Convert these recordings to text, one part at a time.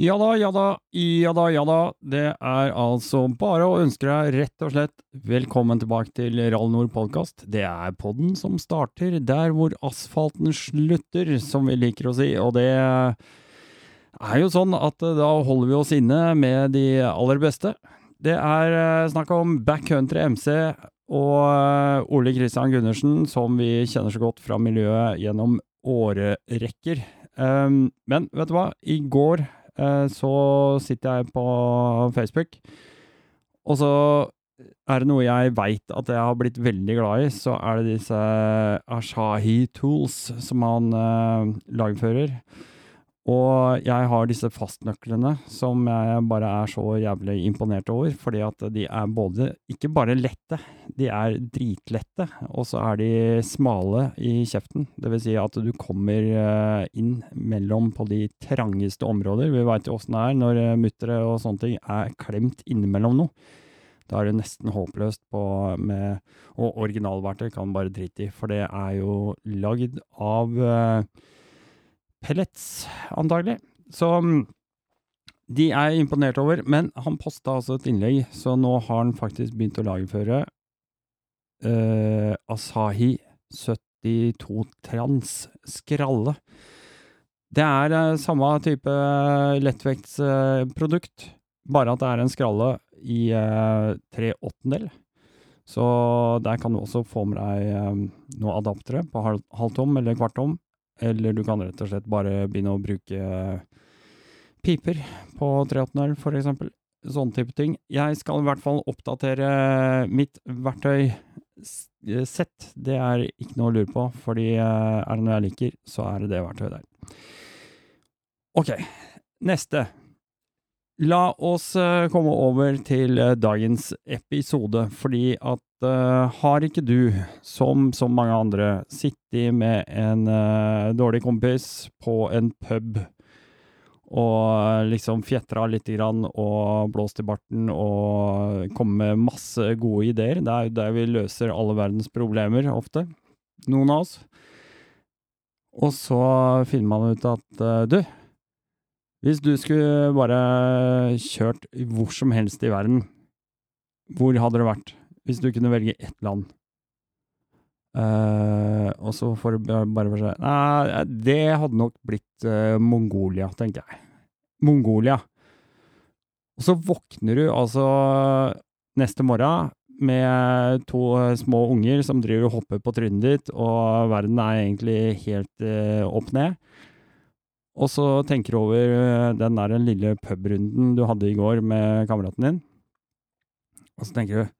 Ja da, ja da, ja da, ja da. Det er altså bare å ønske deg rett og slett velkommen tilbake til Rall Nord podkast. Det er podden som starter der hvor asfalten slutter, som vi liker å si. Og det er jo sånn at da holder vi oss inne med de aller beste. Det er eh, snakk om Backcountry MC og eh, Ole Kristian Gundersen, som vi kjenner så godt fra miljøet gjennom årerekker. Um, men vet du hva? I går så sitter jeg på Facebook, og så er det noe jeg veit at jeg har blitt veldig glad i, så er det disse Ashahi Tools som han uh, lagfører. Og jeg har disse fastnøklene som jeg bare er så jævlig imponert over, fordi at de er både ikke bare lette, de er dritlette, og så er de smale i kjeften. Det vil si at du kommer eh, inn mellom på de trangeste områder. Vi veit jo åssen det er når muttere og sånne ting er klemt innimellom noe. Da er det nesten håpløst på med Og originalverktøy kan bare drite i, for det er jo lagd av uh, pellets, antagelig. Så de er imponert over. Men han posta altså et innlegg, så nå har han faktisk begynt å lagerføre uh, Asahi 72 Trans Skralle. Det er uh, samme type lettvektsprodukt, uh, bare at det er en skralle i tre åttendel. Så der kan du også få med deg noen adaptere på halv, halvtom eller kvartom eller du kan rett og slett bare begynne å bruke piper på 380-er, for eksempel. Sånne type ting. Jeg skal i hvert fall oppdatere mitt verktøysett. Det er ikke noe å lure på, fordi er det noe jeg liker, så er det det verktøyet der. Ok, neste. La oss komme over til dagens episode, fordi at uh, har ikke du, som så mange andre, sittet med en uh, dårlig kompis på en pub og liksom fjetra litt grann og blåst i barten og kommet med masse gode ideer? Det er jo der vi løser alle verdens problemer, ofte. Noen av oss. Og så finner man ut at uh, du, hvis du skulle bare kjørt hvor som helst i verden, hvor hadde det vært? hvis du kunne velge ett land. Uh, og så får du bare for seg Nei, det hadde nok blitt uh, Mongolia, tenker jeg. Mongolia. Og så våkner du altså neste morgen med to små unger som driver og hopper på trynet ditt, og verden er egentlig helt uh, opp ned. Og så tenker du over den der lille pubrunden du hadde i går med kameraten din. Og så tenker du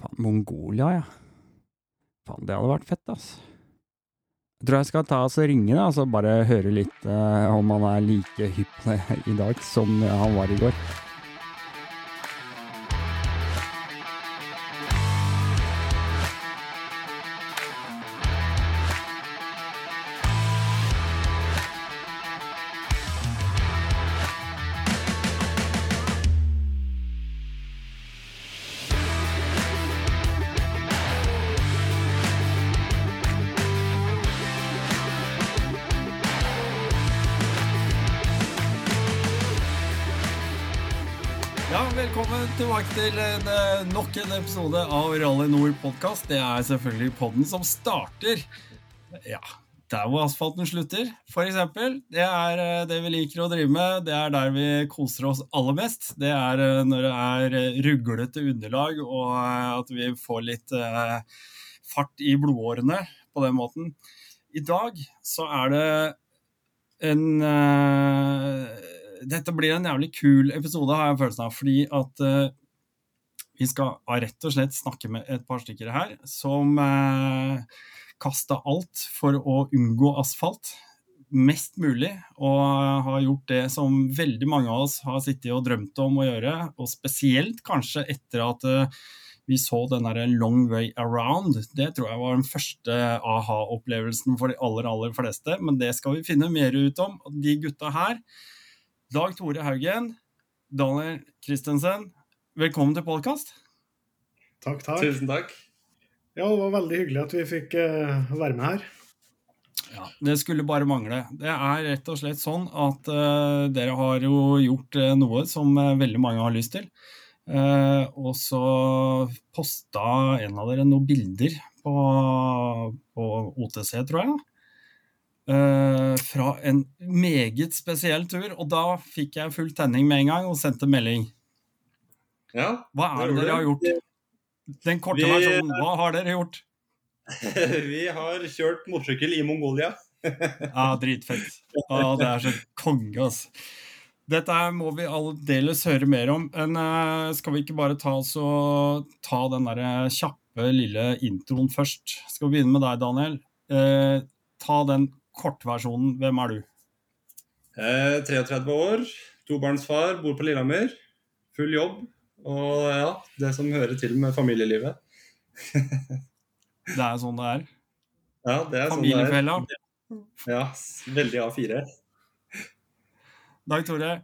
Faen, Mongolia, ja. Faen, det hadde vært fett, altså. Jeg tror jeg skal ta oss og ringe, da, bare høre litt eh, om han er like hypp i dag som han var i går. Tilbake til en, eh, nok en episode av Rally Nord podkast. Det er selvfølgelig podden som starter ja, der hvor asfalten slutter, f.eks. Det er eh, det vi liker å drive med. Det er der vi koser oss aller mest. Det er eh, når det er ruglete underlag og at vi får litt fart i blodårene på den måten. I dag så er det en dette blir en jævlig kul episode, har jeg følelsen av. Fordi at vi skal rett og slett snakke med et par stykker her som eh, kasta alt for å unngå asfalt mest mulig, og har gjort det som veldig mange av oss har sittet og drømt om å gjøre, og spesielt kanskje etter at eh, vi så den derre Long Way Around. Det tror jeg var den første aha-opplevelsen for de aller, aller fleste, men det skal vi finne mer ut om. De gutta her Dag Tore Haugen, Daniel Christensen, velkommen til podkast. Takk, takk. Tusen takk. Ja, det var veldig hyggelig at vi fikk uh, være med her. Ja, Det skulle bare mangle. Det er rett og slett sånn at uh, dere har jo gjort uh, noe som uh, veldig mange har lyst til. og så posta en av dere noen bilder på, på OTC, tror jeg. fra en meget spesiell tur. Og da fikk jeg full tenning med en gang og sendte melding. Ja, hva er det dere har gjort? Den korte vi, versjonen, hva har dere gjort? vi har kjørt motorsykkel i Mongolia. ja, dritfett. Ja, det er så konge, altså. Dette må vi aldeles høre mer om. Men uh, skal vi ikke bare ta, så, ta den der kjappe, lille introen først? Skal vi begynne med deg, Daniel? Uh, ta den kortversjonen. Hvem er du? Eh, 33 år, tobarnsfar, bor på Lillehammer. Full jobb. Og ja, det som hører til med familielivet. det er sånn det er? Ja, det er Familiefella. sånn det er. Ja, veldig A4. Dag Tore?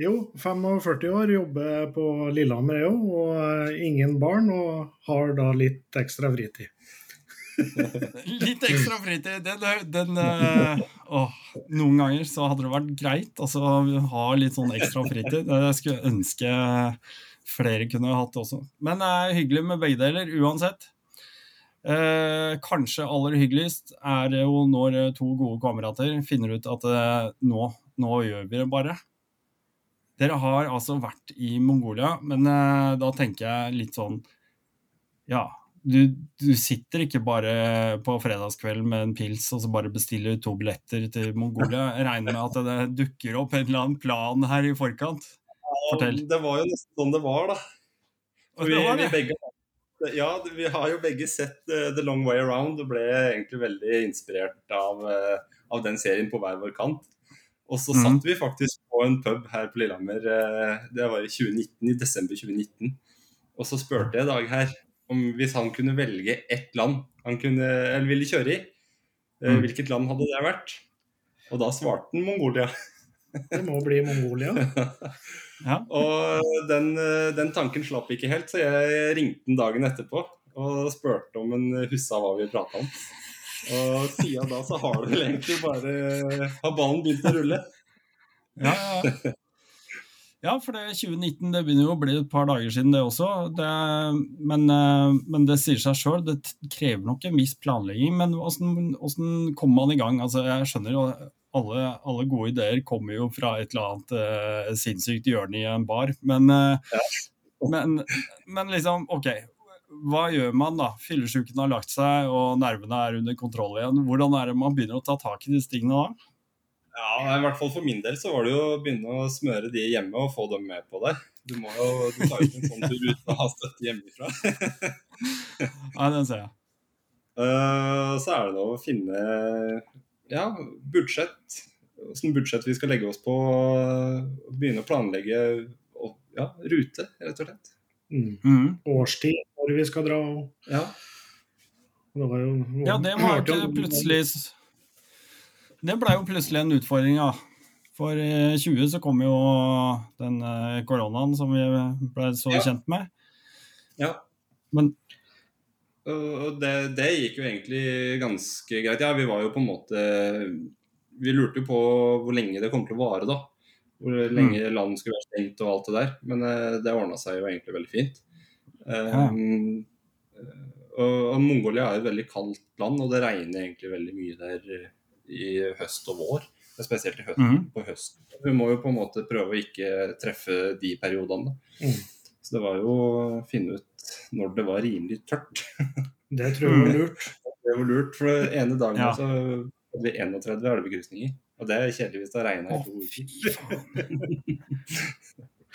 Jo, 45 år, jobber på Lillehammer jeg òg, og ingen barn. Og har da litt ekstra fritid. Litt ekstra fritid. Den, den uh, åh, Noen ganger så hadde det vært greit å ha litt sånn ekstra fritid. Jeg skulle ønske flere kunne hatt det også. Men det er hyggelig med begge deler, uansett. Eh, kanskje aller hyggeligst er det jo når eh, to gode kamerater finner ut at eh, nå, nå, gjør vi det bare. Dere har altså vært i Mongolia, men eh, da tenker jeg litt sånn Ja, du, du, sitter ikke bare på fredagskvelden med en pils og så bare bestiller to billetter til Mongolia. Jeg regner med at det dukker opp en eller annen plan her i forkant. Fortell. Ja, det var jo nesten sånn det var, da. Vi, vi, begge, ja, vi har jo begge sett uh, The Long Way Around og ble egentlig veldig inspirert av, uh, av den serien på hver vår kant. Og så mm. satt vi faktisk på en pub her på Lillehammer, uh, det var i 2019, i desember 2019. Og så spurte jeg Dag her om hvis han kunne velge ett land han kunne, eller ville kjøre i, mm. hvilket land hadde det vært? Og da svarte han Mongolia. Det må bli Mongolia. ja. Og den, den, tanken slapp ikke helt, så jeg ringte den dagen etterpå og spurte om en huska hva vi prata om. Og siden da så har det vel egentlig bare Har ballen begynt å rulle. Ja, ja. Ja, for det 2019 det begynner jo å bli et par dager siden, det også. Det, men, eh, men, det sier seg sjøl, det krever nok en viss planlegging. Men hvordan kommer man i gang? Altså, jeg skjønner jo alle, alle, gode ideer kommer jo fra et eller annet uh, sinnssykt hjørne i en bar. Men, uh, ja. men, men, liksom, OK. Hva gjør man da? Fyllesyken har lagt seg og nervene er under kontroll igjen. Hvordan er det man begynner å ta tak i disse tingene da? Ja, i hvert fall For min del så var det jo å begynne å smøre de hjemme og få dem med på det. Du må jo, du tar jo ikke en sånn tur uten å ha støtte hjemmefra. Nei, den ser jeg. Uh, så er det da å finne ja, budsjett. Hvilken budsjett vi skal legge oss på. Begynne å planlegge og, ja, rute, rett og slett. Mm. Mm. Årstid, når vi skal dra. Ja. Det var jo, ja, det var ikke plutselig Det blei jo plutselig en utfordring, ja. For i 20 så kom jo den eh, koronaen som vi ble så ja. kjent med. Ja. Men og det, det, gikk jo egentlig ganske greit. Ja, vi var jo på en måte Vi lurte jo på hvor lenge det kom til å vare, da. Hvor lenge mm. landet skulle være stengt og alt det der. Men uh, det ordna seg jo egentlig veldig fint. Um, og, og, Mongolia er jo et veldig kaldt land, og det regner egentlig veldig mye der i høst og vår. Spesielt i høst, mm. på høsten. Vi må jo på en måte prøve å ikke treffe de periodene. Mm. Så det var jo å finne ut når det var rimelig tørt. Det tror jeg var lurt. Det var lurt, for ene dagen ja. så hadde vi 31 elvekrysninger. Og det er kjedelig hvis det har regna i to uker.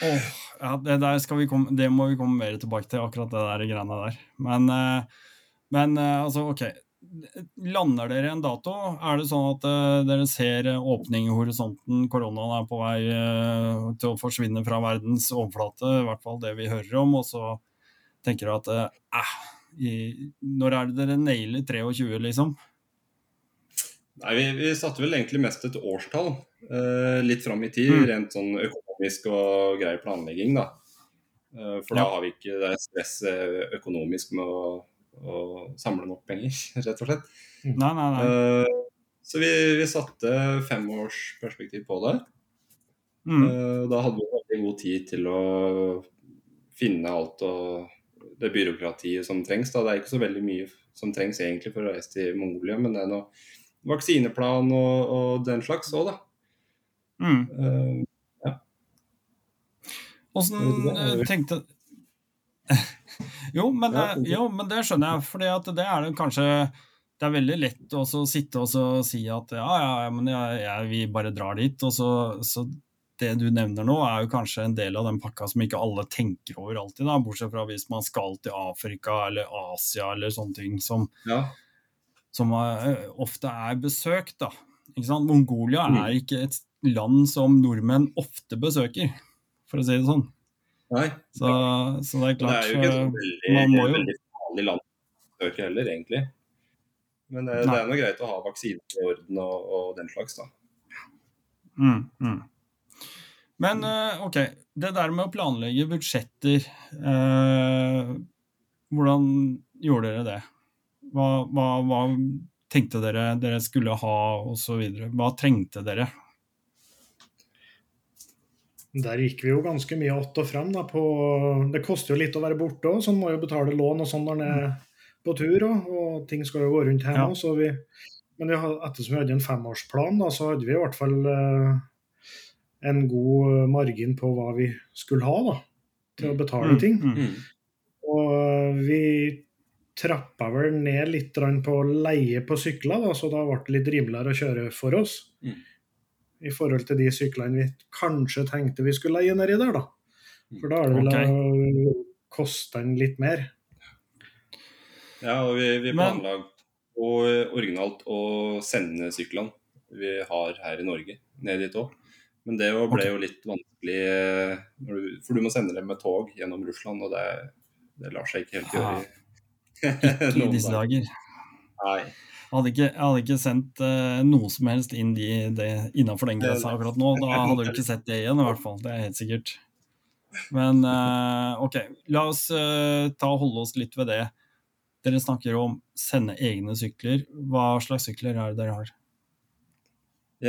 oh, ja, det, komme, det, må vi komme mer tilbake til, akkurat det der greiene der. Men, eh, men eh, altså, OK. Lander dere en dato? Er det sånn at uh, dere ser åpning i horisonten, koronaen er på vei uh, til å forsvinne fra verdens overflate, i hvert fall det vi hører om, og så tenker dere at uh, i, når er det dere nailer 23, liksom? Nei, vi, vi, satte vel egentlig mest et årstall, litt fram i tid, mm. rent sånn økonomisk og grei planlegging, da. for ja. da har vi ikke det stresset økonomisk med å å samle nok penger, rett og slett. Nei, nei, nei. Uh, Så vi, vi satte femårsperspektiv på det. Mm. Eh, Da hadde vi veldig god tid til å finne alt og det byråkratiet som trengs. Da. Det er ikke så veldig mye som trengs egentlig for å reise til Mongolia, men det er noe vaksineplan og, og den slags òg, da. Mm. Eh, Åssen ikke, eh, jeg- tenkte jo men, Ja, eh, jo, men det skjønner jeg, for det er det kanskje Det er veldig lett å sitte og si at ja, ja, ja, men jeg, jeg, vi bare drar dit. Og så, så det du nevner nå, er jo kanskje en del av den pakka som ikke alle tenker over alltid, da, bortsett fra hvis man skal til Afrika eller Asia eller sånne ting som, ja. som eh, ofte er besøkt. da. Mongolia Mm. er ikke et land som nordmenn ofte besøker, for å si det sånn. Så, så det er Det er jo ikke et eh, veldig, man må jo- veldig farlig land å søke heller, egentlig. Men det, det er nå greit å ha vaksiner i orden og, og den slags, da. mm, mm. Men eh, OK, det der med å planlegge budsjetter eh, Hvordan gjorde dere det? Hva, hva, hva tenkte dere dere skulle ha, osv.? Hva trengte dere? Der gikk vi jo ganske mye att og frem. Da, på, det koster jo litt å være borte òg, så man må jo betale lån og sånn når man er på tur. Og, og ting skal jo gå rundt hjemme. Ja. Så vi, men vi, ettersom vi hadde en femårsplan, da, så hadde vi i hvert fall eh, en god margin på hva vi skulle ha da, til å betale ting. Mm, Mm. Og eh, vi trappa vel ned litt på leie på sykler, da, så da ble det litt rimeligere å kjøre for oss. Mm. I forhold til de syklene vi kanskje tenkte vi skulle leie nedi der, da. For da har det vel okay. kosta den litt mer. Ja, og vi, vi planla og originalt å sende syklene vi har her i Norge, ned dit òg. Men det jo ble jo litt vanskelig, eh, for du må sende dem med tog gjennom Russland, og det, det lar seg ikke helt gjøre. i- I disse dager. Nei. Jeg hadde ikke, jeg hadde ikke sendt uh, noe som helst inn de, de, innenfor den grensa akkurat nå. Da hadde du ikke sett det igjen, i hvert fall. Det er helt sikkert. Men uh, OK, la oss uh, ta og holde oss litt ved det. Dere snakker om sende egne sykler. Hva slags sykler er det dere har?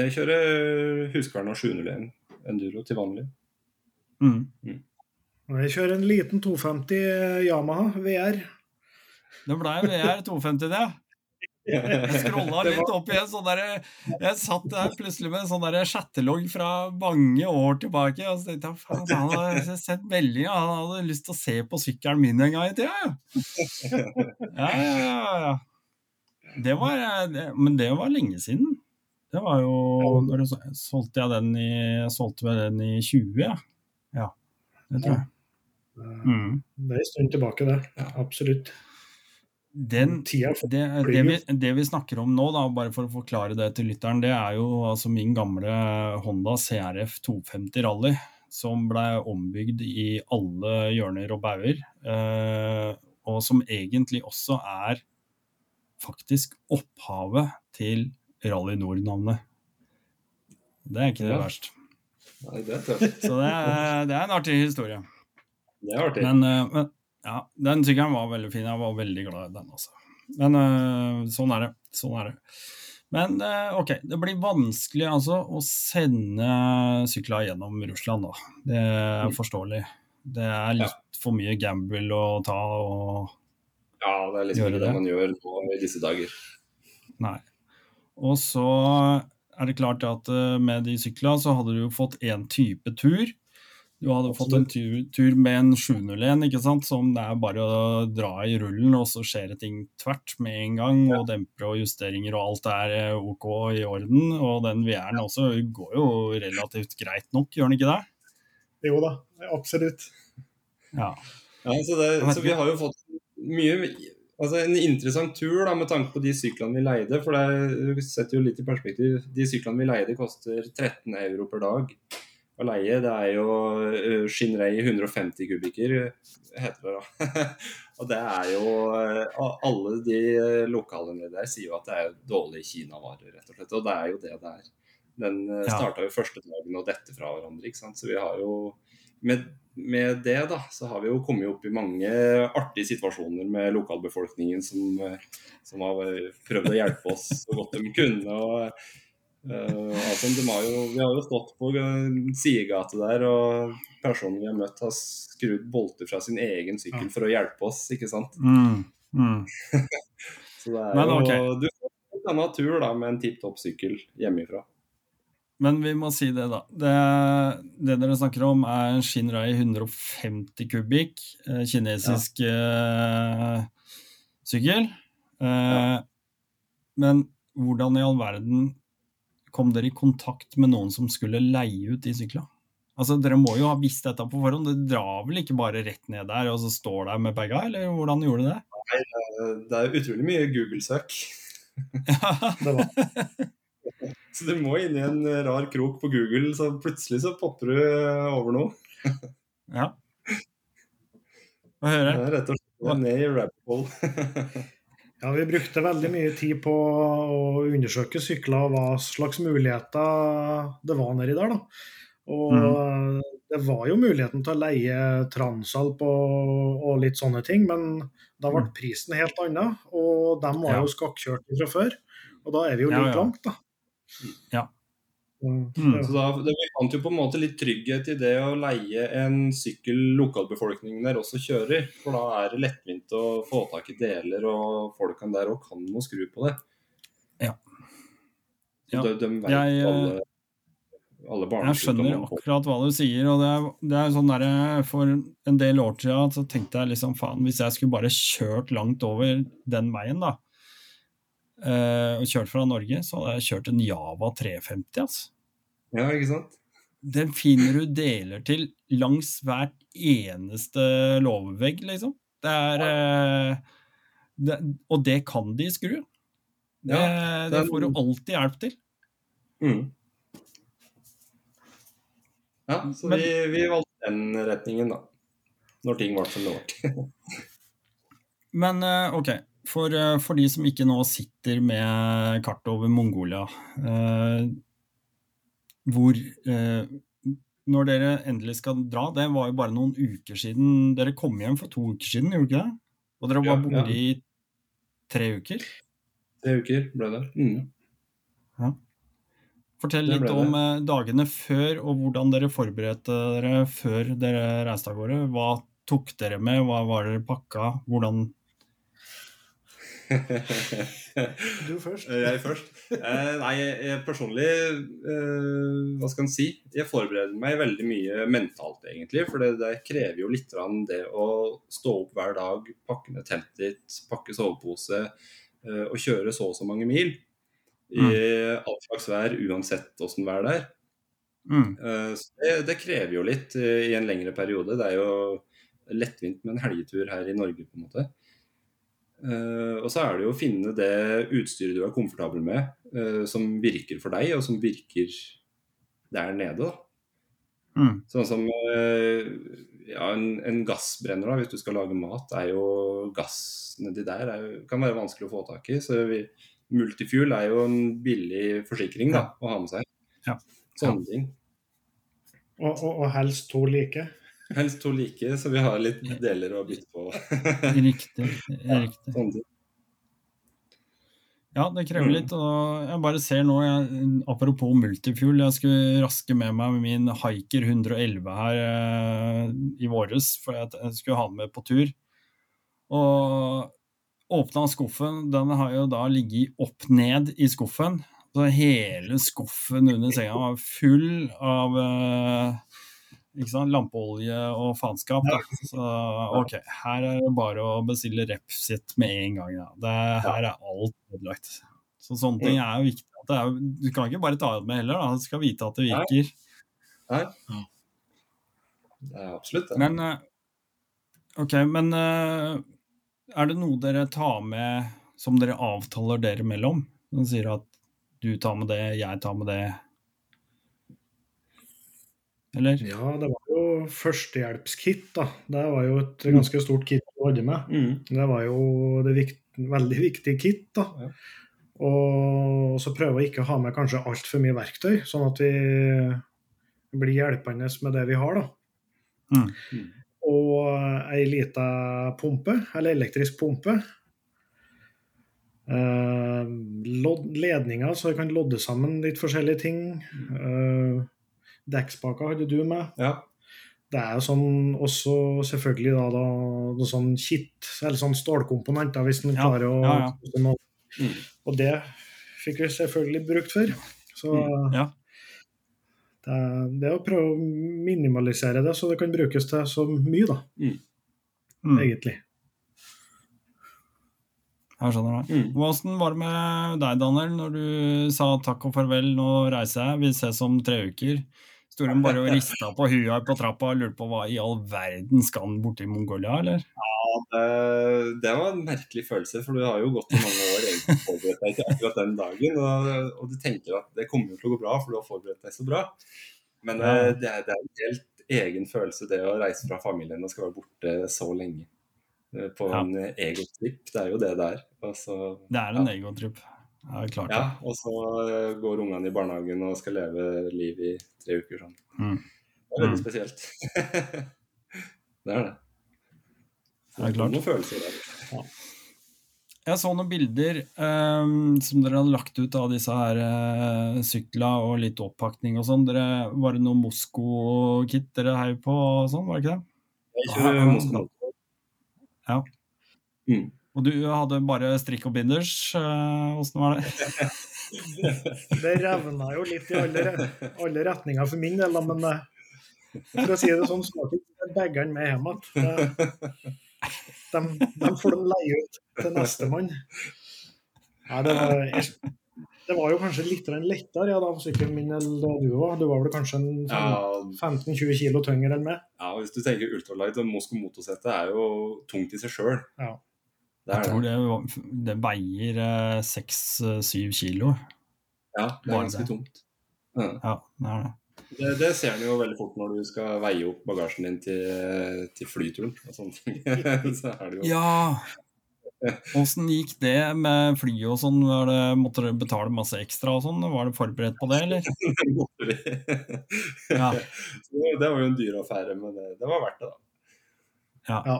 Jeg kjører Husqvarna 701 Enduro til vanlig. Mm. mm. Jeg kjører en liten 250 Yamaha VR. Det blei VR 250, det. Jeg scrolla litt opp igjen. Sånn der, jeg satt der plutselig med en sånn chattelogg fra mange år tilbake. Og så tenkte jeg faen, han hadde sett meldinga. Han hadde lyst til å se på sykkelen min en gang i tida. Ja. Ja, ja, ja. Det var, men det var lenge siden. Det var jo når jeg Solgte jeg den i Jeg solgte vel den i 20, ja. ja det tror jeg. Mm. Det er en stund tilbake, det. Absolutt. Den, det, det, vi, det vi snakker om nå, da, bare for å forklare det til lytteren, det er jo altså min gamle Honda CRF 250 Rally, som ble ombygd i alle hjørner og bauger, eh, og som egentlig også er faktisk opphavet til Rally Nord-navnet. Det er ikke det Ja. verst. Nei, det er tøft. Så det er, det er en artig historie. Det er artig. Men, eh, men ja, den sykkelen var veldig fin. Jeg var veldig glad i den, altså. Men eh, sånn er det. Sånn er det. Men eh, OK, det blir vanskelig altså å sende sykler gjennom Russland, da. Det er forståelig. Det er litt for mye gamble å ta og ja, det er liksom ikke det? man gjør nå i disse dager. Nei. Og så er det klart at eh, med de sykla så hadde du jo fått én type tur. Du hadde fått en tur, tur med en 701, ikke sant? som det er bare å dra i rullen, og så skjer det ting tvert med en gang. Og dempere og justeringer og alt er eh, OK i orden. Og den VR-en også går jo relativt greit nok, gjør den ikke det? Jo da, absolutt. Ja. Ja, så, det, så vi har jo fått mye Altså en interessant tur da, med tanke på de syklene vi leide. For det setter jo litt i perspektiv. De syklene vi leide, koster 13 euro per dag å leie. Det er jo uh, Shinrei 150 kubikker, heter det da. og det er jo uh, Alle de lokalene der sier jo at det er dårlige kinavarer, rett og slett. Og det er jo det det er. Den starta jo første dagen å dette fra hverandre, ikke sant. Så vi har jo med, med det da, så har vi jo kommet opp i mange artige situasjoner med lokalbefolkningen som, eh, som har prøvd å hjelpe oss så godt de kunne. og Uh, altså, har jo, vi har jo stått på sidegate der, og personen vi har møtt, har skrudd bolter fra sin egen sykkel for å hjelpe oss, ikke sant? Mm, mm. så det er Men, jo okay. Du får denne tur da, med en tipp topp sykkel hjemmefra. Men vi må si det, da. Det, det dere snakker om, er en Shinrai 150 kubikk, eh, kinesisk ja. uh, sykkel. Uh, ja. Men hvordan i all verden kom dere i kontakt med noen som skulle leie ut de syklene? Altså, Dere må jo ha visst dette på forhånd. Dere drar vel ikke bare rett ned der og så står der med baga, eller hvordan gjorde dere det? Nei, det er utrolig mye Google-søk. Ja. så du må inn i en rar krok på Google, så plutselig så popper du over noe. ja. Hva hører jeg? Rett og slett ned i rabbit hole. Ja, Vi brukte veldig mye tid på å undersøke sykler og hva slags muligheter det var nedi der. da. Og mm. det var jo muligheten til å leie Transalp og, og, litt sånne ting, men da ble mm. prisen helt annen. Og de var ja. jo skakkjørt fra før, og da er vi jo litt ja, ja. langt, da. Ja. Mm. Så da, det, Vi fant jo på en måte litt trygghet i det å leie en sykkel lokalbefolkningen der også kjører. For da er det lettvint å få tak i deler, og folkene der òg kan å skru på det. Ja. ja. De, de vet jeg, alle, alle Jeg skjønner akkurat hva du sier. og det er, det er sånn der, For en del år siden så tenkte jeg liksom faen, hvis jeg skulle bare kjørt langt over den veien, da og kjørt fra Norge, så hadde jeg kjørt en Java 350. Altså. Ja, ikke sant? Den finner du deler til langs hvert eneste låvevegg, liksom. Det er uh, det, Og det kan de skru. Det, ja, det, får du alltid hjelp til. Mm. Ja, så Men, vi, vi, valgte den retningen, da. Når ting ble som det ble. Men uh, OK, for, eh, for, de som ikke nå sitter med kartet over Mongolia, eh, hvor eh, Når dere endelig skal dra, det var jo bare noen uker siden Dere kom hjem for to uker siden, gjorde dere ikke det? Og dere var borte ja, ja. i tre uker? Tre uker ble det. Mm. Ja. Fortell litt om det. Dagene før, og hvordan dere forberedte dere før dere reiste av gårde. Hva tok dere med, hva var dere pakka, hvordan du først. Eh, jeg først. Eh, nei, jeg personlig eh, Hva skal en si? Jeg forbereder meg veldig mye mentalt, egentlig. For det, det krever jo litt det å stå opp hver dag, pakke ned teltet ditt, pakke sovepose eh, og kjøre så og så mange mil. I mm. all slags vær, uansett åssen vær det er. Mm. Eh, det, det, krever jo litt eh, i en lengre periode. Det er jo lettvint med en helgetur her i Norge, på en måte. Uh, og så er det jo å finne det utstyret du er komfortabel med, uh, som virker for deg, og som virker der nede. Mm. Sånn som uh, ja, en, en, gassbrenner, da, hvis du skal lage mat, er jo gass nedi der er, kan være vanskelig å få tak i. Så vi, multifuel er jo en billig forsikring da, å ha med seg. Ja. Sånne ting. Og, og, og helst to like? Helst to like, så vi har litt deler å bytte på. riktig. riktig. Ja, det krever litt. og Jeg bare ser nå, jeg, apropos multifuel, jeg skulle raske med meg min Hiker 111 her eh, i våres, for jeg skulle ha den med på tur. Og åpna skuffen, den har jo da ligget opp ned i skuffen. Så hele skuffen under senga var full av eh, ikke sant? lampeolje og faenskap. Så OK, her er det bare å bestille Repsit med en gang. Ja. Det, her er alt ødelagt. Så sånne ting er jo viktig. Er, du kan ikke bare ta det med heller, da. Du skal vite at det virker. Nei. Nei. Det er absolutt det. Men eh, OK, men eh, er det noe dere tar med som dere avtaler dere mellom? Som sier at du tar med det, jeg tar med det eller? Ja, det var jo førstehjelpskit, da. Det var jo et mm. ganske stort kit du hadde med. Mm. Det var jo det vikt, veldig viktig kit, da. Ja. Og så prøve å ikke ha med kanskje altfor mye verktøy, sånn at vi blir hjelpende med det vi har, da. Mm. Og ei lita pumpe, eller elektrisk pumpe. Eh, ledninger, så jeg kan lodde sammen litt forskjellige ting. Eh, dekkspaker hadde du med. Ja. Det er jo sånn også selvfølgelig da, da noe sånn kitt, eller sånn stålkomponenter, hvis man Ja, klarer å ja, ja. Mm. Og det fikk vi selvfølgelig brukt for. Så Ja. det, det å prøve å minimalisere det, så det kan brukes til så mye, da, Mm. egentlig. Jeg skjønner det. Mm. Hvordan var det med deg, Daniel, når du sa takk og farvel, nå reiser jeg, vi ses om tre uker? Sto de bare og rista på huet på trappa og lurte på hva i all verden skal han borti Mongolia, eller? Det, det var en merkelig følelse, for du har jo gått i mange år egentlig forberedt deg til akkurat den dagen. Og, og du tenker at det kommer til å gå bra, for du har forberedt deg så bra. Men Ja. eh, det, det er en helt egen følelse, det å reise fra familien og skal være borte så lenge. eh, På Ja. en egotripp. Det er jo det der. Altså, Det er en Ja. egotripp. Ja, klart ja, og så eh, går ungene i barnehagen og skal leve liv i tre uker sånn. Mm. Det er veldig Mm. spesielt. det er det. Det er klart. Noen følelser der. Jeg så noen bilder eh, som dere hadde lagt ut av disse her eh, sykla og litt oppakning og sånn. Var det noe Mosko-kit dere heiv på og sånn, var det ikke det? Jeg Ja, kjører ja. Ja. Mm. Og du hadde bare strikk og binders. eh, Åssen var det? Det revna jo litt i alle, alle retninger for min del, men eh, for å si det sånn, så ikke bagene med hjem igjen. De, de får de leie ut til nestemann. Ja, det, var, det var jo kanskje litt lettere ja, da, for sykkelen min enn det du var. Du var vel kanskje en Ja, 15-20 kilo tyngre enn meg. ja, hvis du tenker ultralight, og Mosko motorsete er jo tungt i seg sjøl. Ja. Det Jeg tror det. det, det veier seks-syv kilo. Ja, det er ganske det. tungt. Ja. Ja, det er det. Det, det ser en jo veldig fort når du skal veie opp bagasjen din til, til flyturen og sånne ting. Så er det jo Ja! Åssen gikk det med flyet og sånn? Måtte dere betale masse ekstra og sånn? Var du forberedt på det, eller? måtte vi. Ja. Så det, det var jo en dyr affære, men det, det var verdt det, da. Ja. Ja.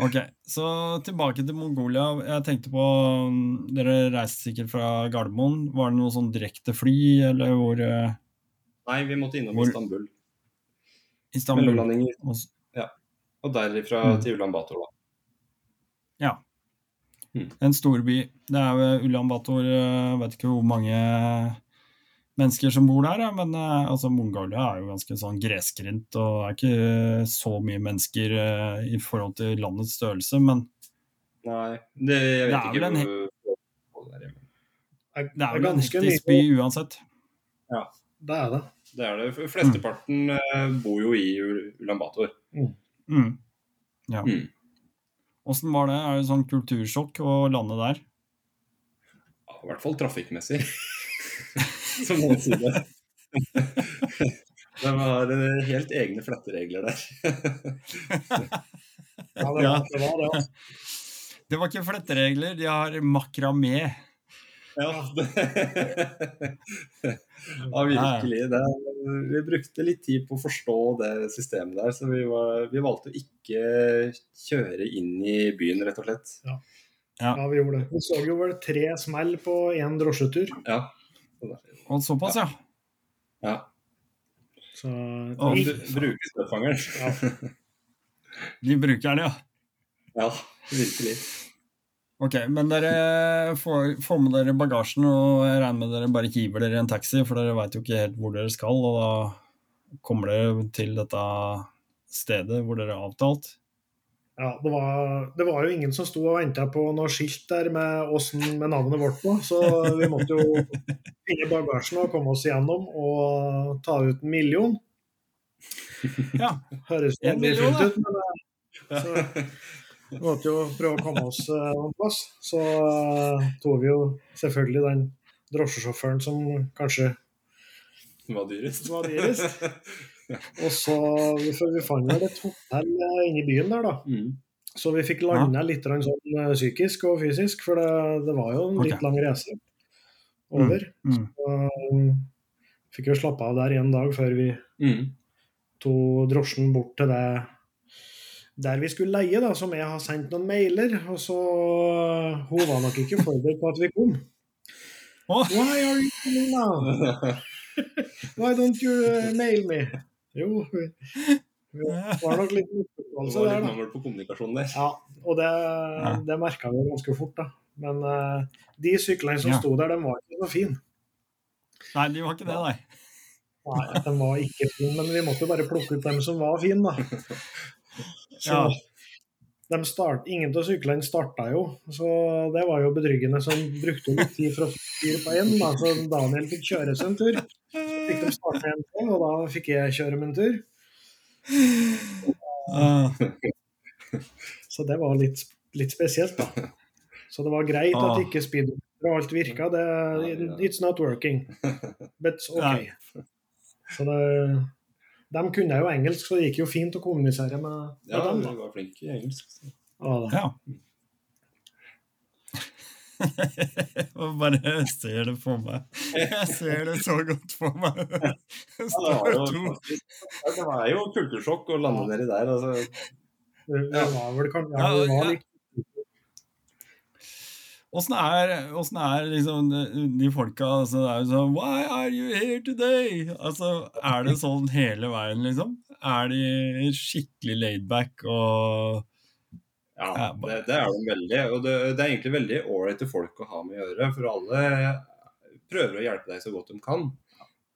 Ok, så tilbake til Mongolia. Jeg tenkte på um, Dere reiste sikkert fra Gardermoen. Var det noe sånn direkte fly, eller hvor uh, Nei, vi måtte innom Hvor- Istanbul. Istanbul? Mellomlanding Ja. Og og derifra Mm. til Ulan Bator, da. Ja. Mm. En storby. Det er jo Ulan Bator Jeg vet ikke hvor mange mennesker som bor der, ja, men eh, altså, Mongolia er jo ganske sånn gresgrendt, og er ikke så mye mennesker eh, i forhold til landets størrelse, men Nei, det, jeg vet Det er vel en det er det er vel en hektisk by uansett. Det er det. Det er det. Flesteparten mm. bor jo i Ulan Bator. Mm. Ja. Mm. Åssen var det? Er det sånn kultursjokk å lande der? Ja, I hvert fall trafikkmessig, som noen sier det. De har eh, helt egne fletteregler der. Ja, det, var, det var det. Det var ikke fletteregler, de har makramé. Ja, det... ja virkelig. Det, vi brukte litt tid på å forstå det systemet der, så vi, var, vi valgte å ikke kjøre inn i byen, rett og slett. Ja, vi gjorde det. Vi så jo vel tre smell på én drosjetur. Ja. Og såpass, ja. ja. Så Å, Du bruker støvfangeren. ja. De bruker den, ja. Ja, virkelig. Ok, men dere får, får med dere bagasjen, og jeg regner med dere bare hiver dere i en taxi, for dere veit jo ikke helt hvor dere skal, og da kommer dere til dette stedet hvor dere har avtalt. Ja, det var, det var jo ingen som sto og venta på noe skilt der med, åssen- med navnet vårt på, så vi måtte jo finne bagasjen og komme oss igjennom og ta ut en million. Ja, Høres En million, fint ut, men eh, så vi måtte jo prøve å komme oss eh, noen plass. Så eh, tok vi jo selvfølgelig den drosjesjåføren som kanskje Det var dyrest. var dyrest. Og så for vi fant vel et hotell Inni inne i byen der, da. Mm. Så vi fikk landa litt sånn eh, psykisk og fysisk, for det, det var jo en Ok. litt lang reise over. Mm. Og, um, fikk jo slappe av der en dag før vi Mm. tok drosjen bort til det der vi skulle leie, da, som jeg har sendt noen mailer. Og så Hun var nok ikke forberedt på at vi kom. Why are you coming now? Why don't you mail me? Jo, det var nok litt Det var litt mangel på kommunikasjon der. Ja, og det, det merka vi ganske fort, da. Men uh, de syklene som Ja. sto der, de var ikke så fine. Nei, de var ikke det, nei. Nei, de var ikke fine, men vi måtte bare plukke ut dem som var fine, da. Så Ja. de start, ingen av syklene starta jo, så det var jo betryggende. Så de brukte litt tid for å styre på én, da. Så Daniel fikk kjøre seg en tur. Fikk de starte en ting, og da fikk jeg kjøre min tur. Ah, Så det var litt, litt spesielt, da. Så det var greit Ah. at ikke speedometer og alt virka. Det, it's not working, but OK. Så det, de kunne jo engelsk, så det gikk jo fint å kommunisere med, med Ja, dem. du var flink i engelsk. så. Ja, Og bare ser det for meg. Jeg ser det så godt for meg. Ja, det, var jo, det var jo kultursjokk å lande nedi der. Altså. Det, var vel kanskje Ja, ja, det var Åssen er, hvordan er liksom de, de folka altså, Det er jo sånn Why are you here today? Altså, Er det sånn hele veien, liksom? Er de skikkelig laidback og Ja, det, det er de veldig. Og det, det er egentlig veldig ålreite folk å ha med å gjøre. For alle prøver å hjelpe deg så godt de kan.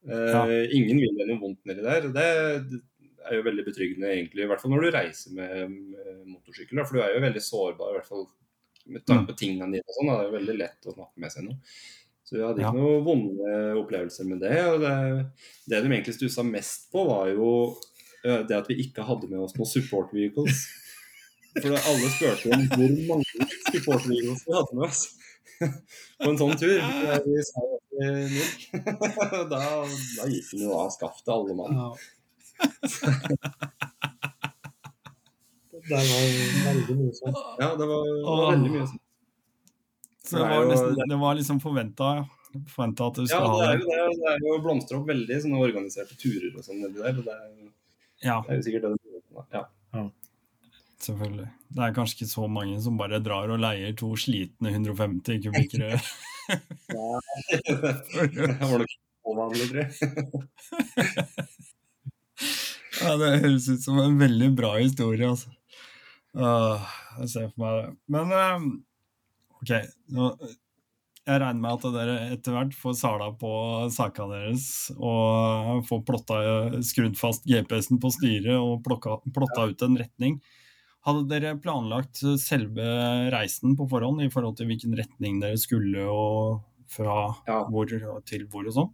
Eh, Ja. Ingen vil deg noe vondt nedi der. og Det, det er jo veldig betryggende, egentlig. I hvert fall når du reiser med, med motorsykkel. For du er jo veldig sårbar, i hvert fall med tanke på tingene dine. og sånn. Det er jo veldig lett å snakke med seg noe. Så vi hadde ikke Ja. noen vonde opplevelser med det. og Det, det de egentlig stussa mest på, var jo eh, det at vi ikke hadde med oss noen support vehicles. For alle spurte om hvor mange support vehicles vi hadde med oss på en sånn tur. Vi sa at null. Da, da gikk den jo av skaftet, alle mann. ja. Det var veldig mye sånn. Ja, det var, det var veldig mye sånn. Så det var, nesten, det var liksom forventa forventa at du Ja, det ha er det. jo det. Det er jo blomstra opp veldig sånne organiserte turer og sånn nedi der. og Det er, Ja, det er jo sikkert det det er. Ja. Selvfølgelig. Det er kanskje ikke så mange som bare drar og leier to slitne 150 kubikkere. Det var nok ikke tror jeg. Ja, det høres ut som en veldig bra historie, altså. Åh, jeg ser for meg det. Men eh, OK. Nå, jeg regner med at dere etter hvert får sala på sakene deres og får plotta, skrudd fast GPS-en på styret og plukka, plotta ut en retning. Hadde dere planlagt selve reisen på forhånd i forhold til hvilken retning dere skulle, og fra Ja. hvor til hvor og sånn?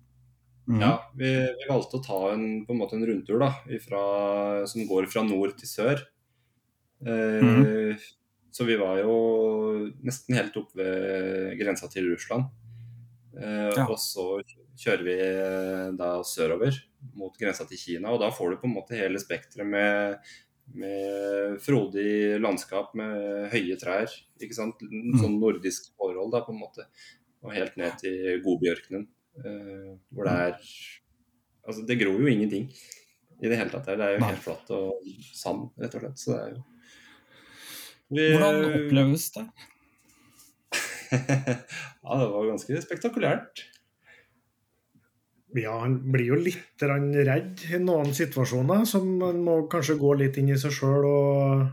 Mm. Ja, vi, vi valgte å ta en, på en en rundtur da, ifra, som går fra nord til sør. Eh, Så vi var jo nesten helt oppe ved grensa til Russland. Eh, Ja. Og så kjører vi eh, da sørover mot grensa til Kina, og da får du på en måte hele spekteret med, med frodig landskap med høye trær. ikke sant? Sånn nordisk forhold, da, på en måte. Og helt ned til godbjørkenen. Eh, hvor det er Altså, det gror jo ingenting i det hele tatt. her. Det er jo helt flatt og sand, rett og slett. Så det er jo vi, Hvordan oppleves det? ja, det var ganske spektakulært. Ja, han blir jo litt redd i noen situasjoner, som man må kanskje gå litt inn i seg sjøl. Og,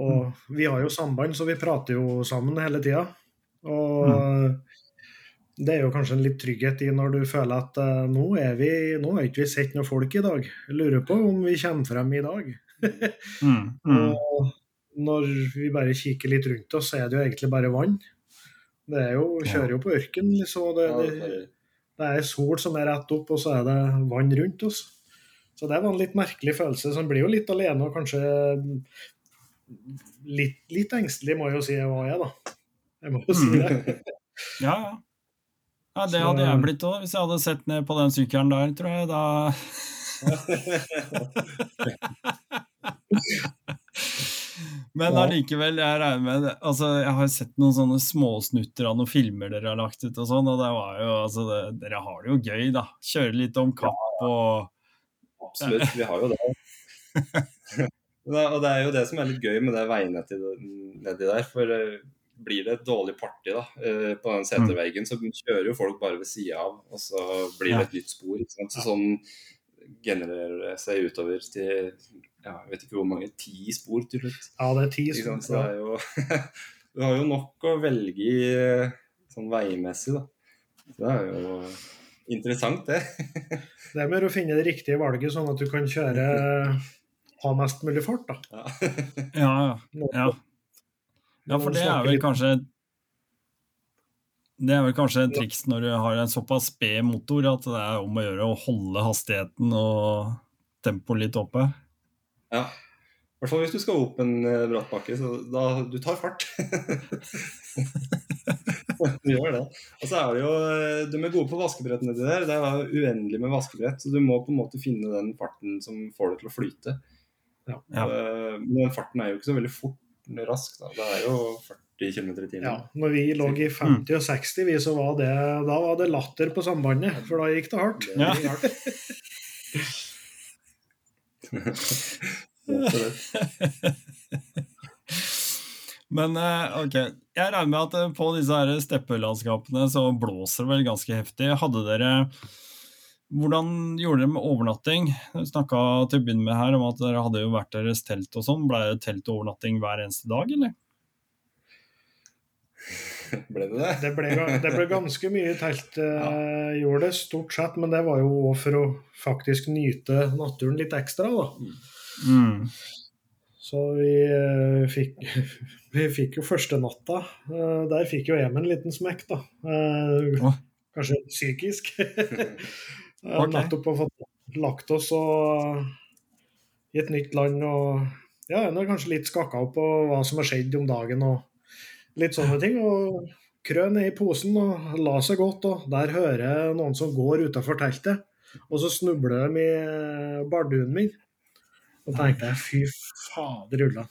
og vi har jo samband, så vi prater jo sammen hele tida. Og det er jo kanskje en litt trygghet i når du føler at uh, nå, er vi, nå har ikke vi sett noen folk i dag. Jeg lurer på om vi kommer frem i dag. Mm, mm. Og når vi bare kikker litt rundt oss, så er det jo egentlig bare vann. Det er jo, kjører jo på ørken, liksom. og Det, det, det, er sol som er rett opp, og så er det vann rundt oss. Så det var en litt merkelig følelse. Så en blir jo litt alene og kanskje litt, litt engstelig, må jeg jo si jeg var, jeg, da. Jeg må jo si Mm. det. Ja, ja. Ja, Det hadde jeg blitt òg, hvis jeg hadde sett ned på den sykkelen der, tror jeg. Da Men allikevel, jeg regner med det. Altså, jeg har sett noen sånne småsnutter av noen filmer dere har lagt ut og sånn, og det var jo Altså, det, dere har det jo gøy, da. Kjøre litt om kapp og absolutt. Vi har jo det. og det er jo det som er litt gøy med det veinettet nedi der. For eh, blir det et dårlig party da, eh, på den seterveggen, så kjører jo folk bare ved sida av, og så blir det et nytt spor. Så sånn genererer det seg utover til ja, jeg vet ikke hvor mange, ti spor til slutt. Ja, det er ti spor. Så det er jo, du har jo nok å velge i eh, sånn veimessig, da. Så det er jo interessant, det. Det er mer å finne det riktige valget, sånn at du kan kjøre ha mest mulig fart. da. Ja. Ja, ja. ja. Ja, for det er vel kanskje Det er vel kanskje et triks når du har en såpass sped motor at det er om å gjøre å holde hastigheten og tempoet litt oppe. Ja. I hvert fall hvis du skal opp en brattbakke. så da du tar fart. du gjør det. Og så er det jo eh, De er gode på vaskebrett nedi der. Det er jo uendelig med vaskebrett, så du må på en måte finne den farten som får det til å flyte. Ja. Ja. Eh, Men den farten er jo ikke så veldig fort rask. Da. Det er jo 40 km i timen. Ja, når vi lå i 50 og 60, vi, så var det, da var det latter på sambandet, for da gikk det hardt. Det gikk hardt. Men eh, ok, jeg regner med at eh, på disse her steppelandskapene så blåser det vel ganske heftig. Hadde dere Hvordan gjorde dere med overnatting? Du snakka til å begynne med her om at dere hadde jo vært deres telt og sånn. Ble det telt og overnatting hver eneste dag, eller? Ble det det? Det ble, det ble ganske mye telt, eh, gjorde det stort sett, men det var jo også for å faktisk nyte naturen litt ekstra, da. Mm. Så vi eh, fikk, vi fikk jo første natta. eh, der fikk jo Emen en liten smekk, da. Eh, Åh. Kanskje psykisk. okay. Ok. Nettopp har fått lagt oss og, i et nytt land og ja, en er kanskje litt skakka opp på hva som har skjedd om dagen og litt sånne ting. Og krø ned i posen og la seg godt, og der hører jeg noen som går utafor teltet. Og så snubler de i barduen min. Og tenkte jeg fy fader ullan.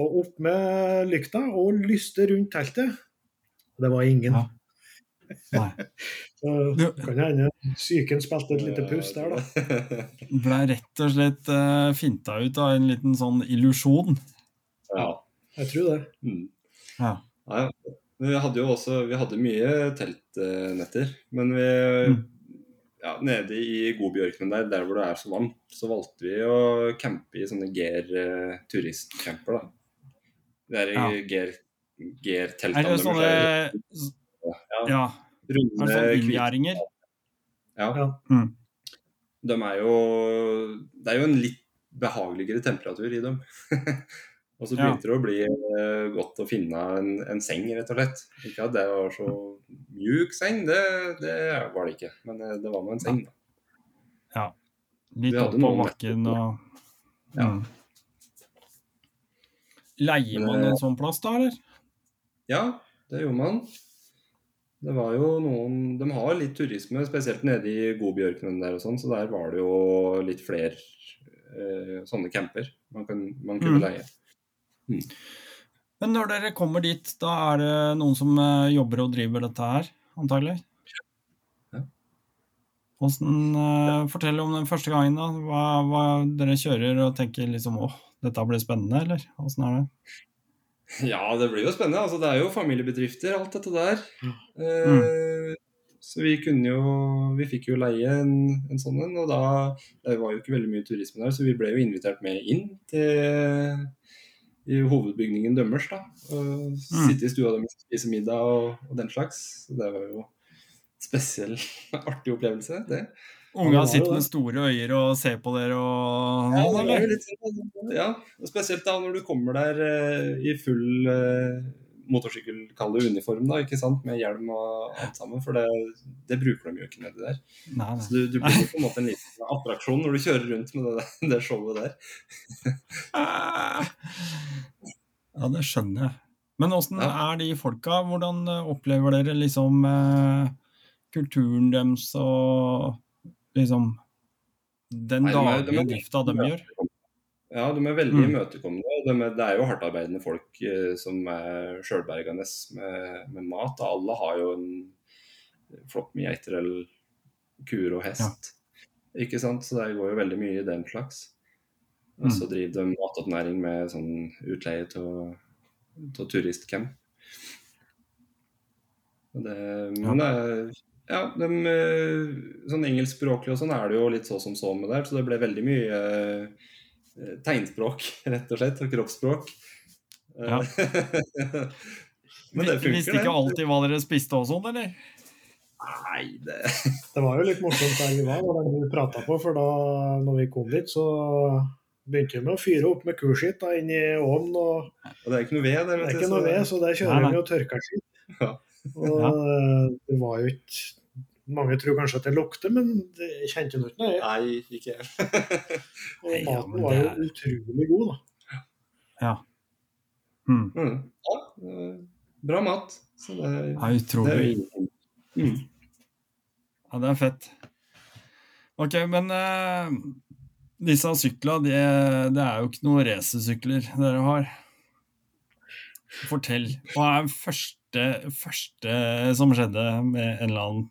Og opp med lykta og lyste rundt teltet. Det var ingen. Ja. Nei. Så kan hende psyken spilte et lite pust der, da. Ble rett og slett uh, finta ut av en liten sånn illusjon. ja. Jeg tror det. Mm. Ja. ja. men vi hadde jo også vi hadde mye teltnetter. Men vi Mm. ja, nede i godbjørkene der, der hvor det er så varmt, så valgte vi å campe i sånne Geir uh, turistcamper. da. Det er i Ja. Ger, Ger-teltene. Er det sånne ja, Ja, er runde, det sånne? Ja. Ja. Mm. De er jo Det er jo en litt behageligere temperatur i dem. og så Ja. det å bli eh, godt å finne en, en seng, rett og slett. Ikke at det var så mjuk seng, det, det var det ikke. Men det, det var nå en seng. da. Ja. Litt opp på bakken og Ja. Mm. Leier man en sånn plass da, eller? Ja, det gjorde man. Det var jo noen De har litt turisme, spesielt nede i Godbjørkenen der og sånn, så der var det jo litt flere eh, sånne camper man, kan, man kunne Mm. leie. Men når dere kommer dit, da er det noen som eh, jobber og driver dette her, antagelig? Ja. Hvordan, eh, Fortell om den første gangen, da. Hva, hva dere kjører og tenker liksom åh, dette blir spennende, eller? Åssen er det? Ja, det blir jo spennende. Altså, det er jo familiebedrifter, alt dette der. Mm. Eh, Så vi kunne jo Vi fikk jo leie en, en sånn en, og da Det var jo ikke veldig mye turisme der, så vi ble jo invitert med inn til i hovedbygningen deres. da, Mm. Sitte i stua deres og spise middag og, og den slags. Det var jo en spesiell, artig opplevelse, det. Unga sitter med store øyne og ser på dere og Ja, sånn, det litt sånn, ja, og spesielt da når du kommer der eh, i full eh, motorsykkelkalde uniform, da, ikke sant, med hjelm og alt sammen, for det, det bruker de jo ikke nedi der. Nei, nei. Så du, du blir på en måte en liten attraksjon når du kjører rundt med det, det showet der. Ja, det skjønner jeg. Men åssen Ja. er de folka? Hvordan eh, opplever dere liksom eh, kulturen deres og liksom den daglige drifta de gjør? Ja, de er veldig Mm. imøtekommende. Mm. De det er jo hardtarbeidende folk eh, som er sjølbergende med, med mat. og Alle har jo en flokk med geiter eller kuer og hest. Ikke sant? Så det går jo veldig mye i den slags. Og så driver de matoppnæring med sånn utleie av turistcamp. Det, men det er ja, de, sånn engelskspråklig og sånn er det jo litt så som så med der, så det ble veldig mye eh, tegnspråk, rett og slett, og kroppsspråk. Ja. men det funker, Visste ikke alltid hva dere spiste og sånn, eller? Nei, det Det var jo litt morsomt der vi var, og den vi prata på, for da når vi kom dit, så begynte vi med å fyre opp med kurskitt da, inn i ovnen. Og Og det er ikke noe ved der. det er ikke noe ved, så der kjører nei. vi og tørker skitt. Ja. Og ja. det var jo ikke Mange tror kanskje at det lukter, men det kjente jo ikke noe. Nei, ikke jeg. Og Nei, maten var jo er- utrolig god, da. Ja. Mm. Mm. Ja, eh, bra mat. Så det, Ja, det er utrolig. Mm. Ja, det er fett. Ok, men uh, disse syklene, det, det er jo ikke noen racersykler dere har. Fortell. Hva er første, første som skjedde med en eller annen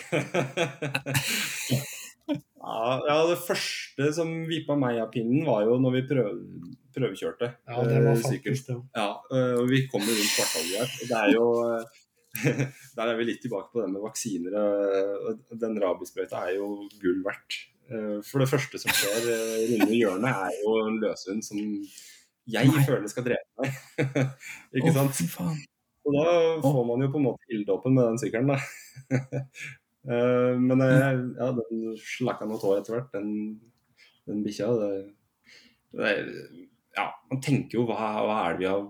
ja, det første som vippa meg av pinnen, var jo når vi prøv, prøvekjørte. Ja, det var eh, faktisk det. Ja, øh, og vi kommer rundt kvartalet. Og det er jo øh, Der er vi litt tilbake på det med vaksiner. Den rabiesprøyta er jo gull verdt. Eh, For det første som skjer runde hjørnet, er jo en løshund som jeg Nei. føler skal drepe meg. Ikke oh, sant? faen. Og da får man jo på en måte ilddåpen med den sykkelen, da. Eh, Men jeg, ja, den slakka noe tå etter hvert, den, den bikkja. Det, det er, ja, man tenker jo hva, hva er det vi har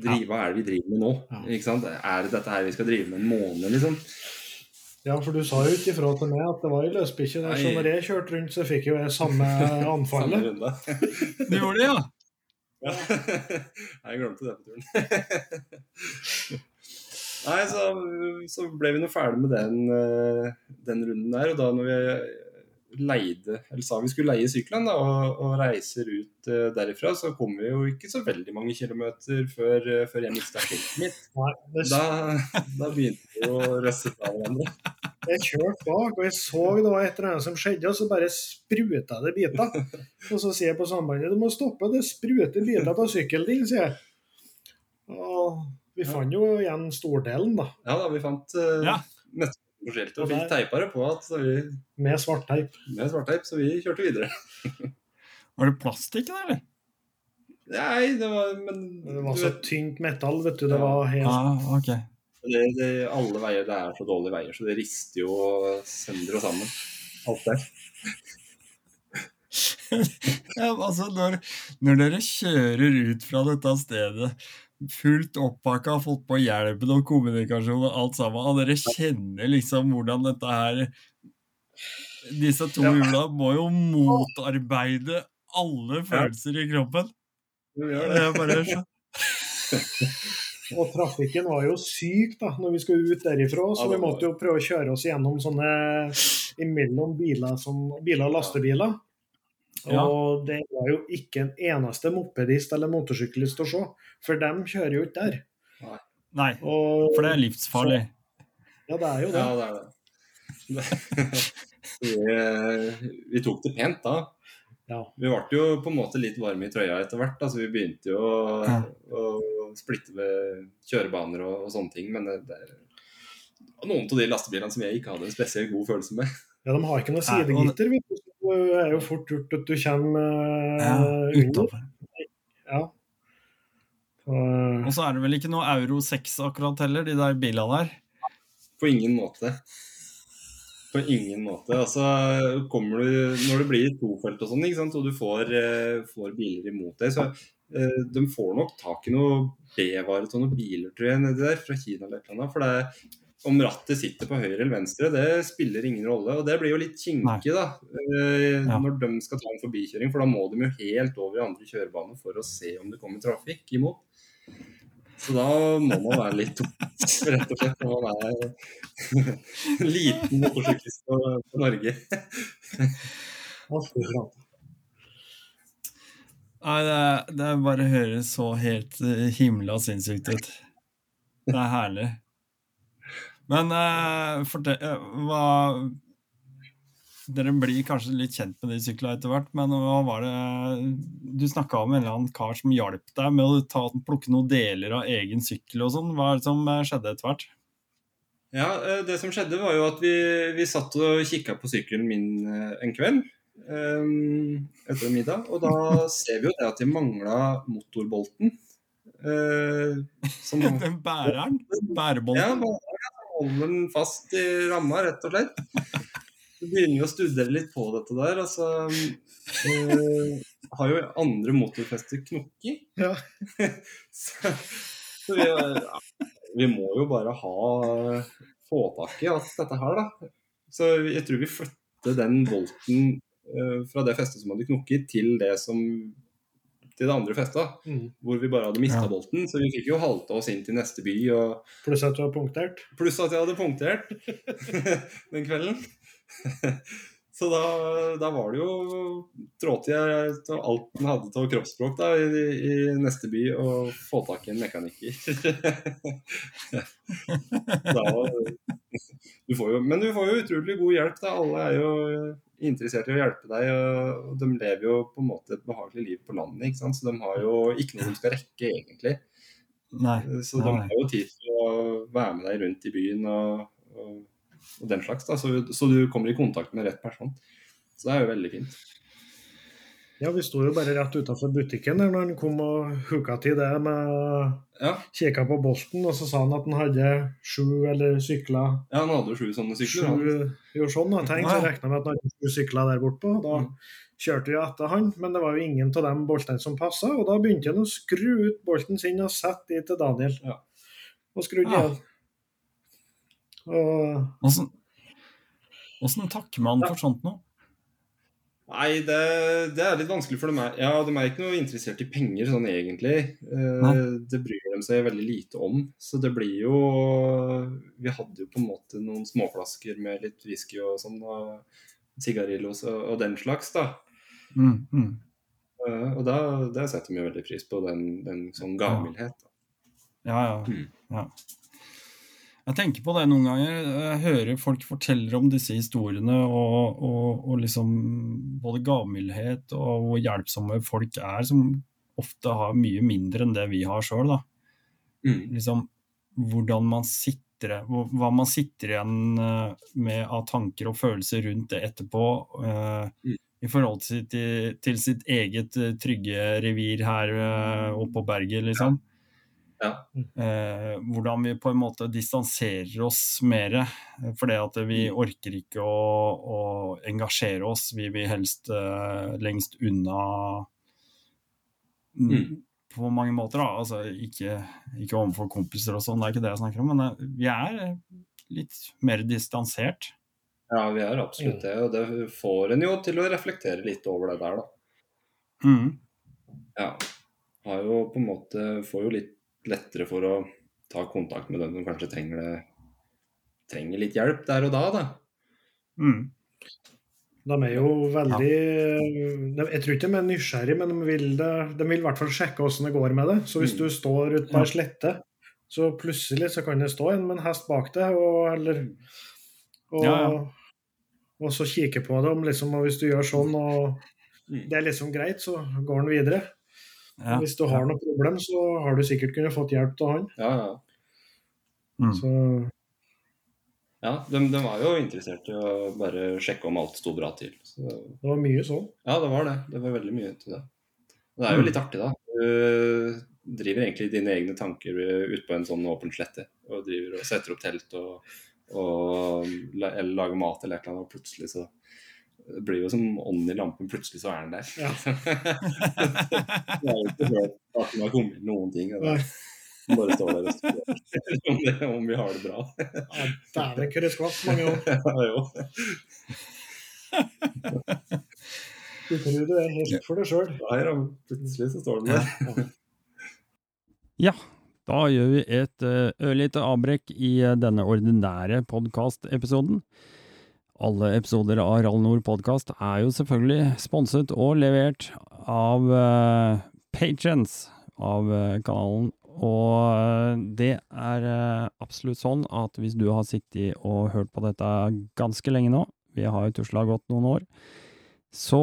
driv, Hva er det vi driver med nå? Ja. Ikke sant? Er det dette her vi skal drive med en måned, liksom? Ja, for du sa jo ikke ifra til meg at det var ei løsbikkje der, så når jeg kjørte rundt, så fikk jo jeg samme Samme anfallet. runde. Du gjorde det, ja? Ja. Jeg glemte det på turen. Nei, så, så ble vi nå ferdig med den, eh, den runden der. Og da når vi leide, eller sa vi skulle leie sykkelen da, og, og reiser ut eh, derifra, så kom vi jo ikke så veldig mange kilometer før, eh, før jeg mista skiltet mitt. Da, da begynte vi å røsse fra hverandre. jeg kjørte bak, og jeg så det var et eller annet som skjedde, og så bare spruta det biter. Og så sier jeg på sambandet du må stoppe, det spruter biter av sykkelen din, sier jeg. Og vi fant jo igjen stordelen, da, Ja da, vi fant uh, Ja. på skiltet og Og fikk teipa det på at, så vi, med svartteip. med svartteip, så vi kjørte videre. Var det plastikk der, eller? Nei, det var Men Det var så vet, tynt metall, vet du. Det Ja. var helt Ah, okay. det, det, alle veier det er så dårlige veier, så det rister jo sønder og sammen. Alt der. Ja, altså, når, når dere kjører ut fra dette stedet, fullt oppakka, fått på hjelmen og kommunikasjon og alt sammen, og dere kjenner liksom hvordan dette her Disse to hjula må jo motarbeide alle følelser i kroppen. Vi gjør Det. Er bare så Og trafikken var jo syk da, når vi skulle ut derifra, så vi måtte jo prøve å kjøre oss gjennom sånne imellom biler, som, biler og lastebiler. Ja. Og det var jo ikke en eneste mopedist eller motorsyklist å se, for dem kjører jo ikke der. Nei, Og, for det er livsfarlig. Ja, det er jo det. Ja, det er det. vi, eh, vi tok det pent da. Ja. Vi ble jo på en måte litt varme i trøya etter hvert. Altså, vi begynte jo å, Ja. å splitte ved kjørebaner og, og sånne ting. Men det, det var noen av de lastebilene som jeg ikke hadde en spesielt god følelse med. Ja, de har ikke noe Nei, og- sidegitter, vet du. Det er jo fort gjort at du kommer Ja, utover. Ja. Så, Og så er det vel ikke noe Euro 6 akkurat heller, de der bilene der. På ingen måte. På ingen måte. Altså, kommer du, når det blir tofelt og sånn, ikke sant, og du får, eh, får biler imot deg, så eh, de får nok tak i noe B-vare til noen biler, tror jeg, nedi der, fra Kina eller et eller annet. For det, er- om rattet sitter på høyre eller venstre, det spiller ingen rolle. Og det blir jo litt kinkig, da, eh, Ja. når de skal ta en forbikjøring, for da må de jo helt over i andre kjørebane for å se om det kommer trafikk imot. Så da må man være litt tung, rett og slett, når man er liten motorsyklist på, på Norge. Nei, det, er- det er bare høres så helt eh, himla sinnssykt ut. Det er herlig. Men eh, fortell uh, Hva dere blir kanskje litt kjent med de syklene etter hvert, men hva var det Du snakka om en eller annen kar som hjalp deg med å ta, plukke noen deler av egen sykkel og sånn. Hva er det som skjedde etter hvert? Ja, det som skjedde var jo at vi, vi satt og kikka på sykkelen min en kveld um, etter middag, og da ser vi jo det at de mangla motorbolten. Uh, som, bæreren? Bærebolten? Ja, holder den fast i ramma, rett og slett. Du begynner jo å studere litt på dette der. Altså uh, Har jo andre motorfester knokket. Ja. så, så vi, vi, må jo bare ha få tak i alt dette her, da. Så jeg tror vi flytter den bolten uh, fra det festet som hadde knokket, til det som til det andre festet, mm. hvor vi bare hadde mista ja. bolten. Så vi fikk jo halta oss inn til neste by. Og... Pluss at du hadde punktert? Pluss at jeg hadde punktert den kvelden. Så da, da, var det jo trådte jeg til alt den hadde til kroppsspråk da, i, i, neste by, og få tak i en mekaniker. da, du jo, men du får jo utrolig god hjelp. da, Alle er jo interessert i å hjelpe deg. og De lever jo på en måte et behagelig liv på landet, ikke sant? så de har jo ikke noe de skal rekke, egentlig. Nei, så de har jo tid til å være med deg rundt i byen og, og, og den slags. da, så, så, du kommer i kontakt med rett person. Så det er jo veldig fint. Ja, vi sto jo bare rett utafor butikken der når han kom og hooka til det med ja. Kikka på bolten, og så sa han at han hadde sju eller sykler Ja, han hadde sju sånne sykler. Sju, jo, sånn, da. Tenk, så regna med at han hadde sju sykler der bortpå. Da mm. kjørte vi etter han, men det var jo ingen av de boltene som passa, og da begynte han å skru ut bolten sin og sette de til Daniel. Ja. Og skrudde igjen. Og... Åssen takker man for sånt noe? Nei, det, det, er litt vanskelig for dem. Ja, de er ikke noe interessert i penger sånn egentlig. Eh, det bryr de seg veldig lite om. Så det blir jo Vi hadde jo på en måte noen småflasker med litt whisky og sånn, og sigarillos og, og, den slags, da. Mm, mm. Eh, og da, det setter vi veldig pris på, den, den sånn gavmildhet. Ja, ja. Mm. ja. Jeg tenker på det noen ganger. Jeg hører folk forteller om disse historiene og, og, og liksom både gavmildhet og hvor hjelpsomme folk er, som ofte har mye mindre enn det vi har sjøl. Mm. Liksom, hvordan man sitter, hva man sitter igjen eh, med av tanker og følelser rundt det etterpå. Uh, mm. I forhold til, til, sitt eget eh, trygge revir her oppe på berget, liksom. Ja. Ja. Eh, hvordan vi på en måte distanserer oss mer. Fordi at vi mm. orker ikke å, å engasjere oss. Vi vil helst eh, lengst unna mm. mm. på mange måter. da, altså Ikke, ikke overfor kompiser og sånn, det er ikke det jeg snakker om. Men eh, vi er litt mer distansert. Ja, vi er absolutt det. Og det får en jo til å reflektere litt over det der, da. Mm. Ja. Har jo på en måte Får jo litt lettere for å ta kontakt med den som kanskje trenger, det, trenger litt hjelp der og da. da. Mm. De er jo veldig ja. Jeg tror ikke de er nysgjerrige, men de vil, det, de vil i hvert fall sjekke hvordan det går med det. Så hvis mm. du står ute på ei slette, så plutselig så kan det stå en med en hest bak deg, og, eller, og, ja, ja. og så kikke på dem, liksom, og hvis du gjør sånn og mm. det er liksom greit, så går han videre. Ja, Hvis du har noe problem, så har du sikkert kunnet fått hjelp av han. Ja, ja. Mm. Så ja, de, de, var jo interessert i å bare sjekke om alt sto bra til. Så... Det var mye sånn? Ja, det var det. Det var veldig mye til det. Det er jo mm. litt artig, da. Du driver egentlig dine egne tanker ute på en sånn åpen slette. Og driver og setter opp telt og, og eller lager mat eller et eller annet, og plutselig så det blir jo som ånden i lampen. Plutselig så er den der. Ja. det er jo ikke hørt at den har kommet noen ting. Og det bare står der og spør om, vi har det bra. ja, Dæven, hvor det skvatt mange år. ja, jo. Du tror du er helt for deg sjøl. Nei da, plutselig så står den der. ja, da gjør vi et eh, ørlite avbrekk i eh, denne ordinære podkastepisoden. Alle episoder av Rall Nord podkast er jo selvfølgelig sponset og levert av uh, patrons av uh, kanalen. Og uh, det er uh, absolutt sånn at hvis du har sittet og hørt på dette ganske lenge nå, Vi har jo tusla gått noen år. Så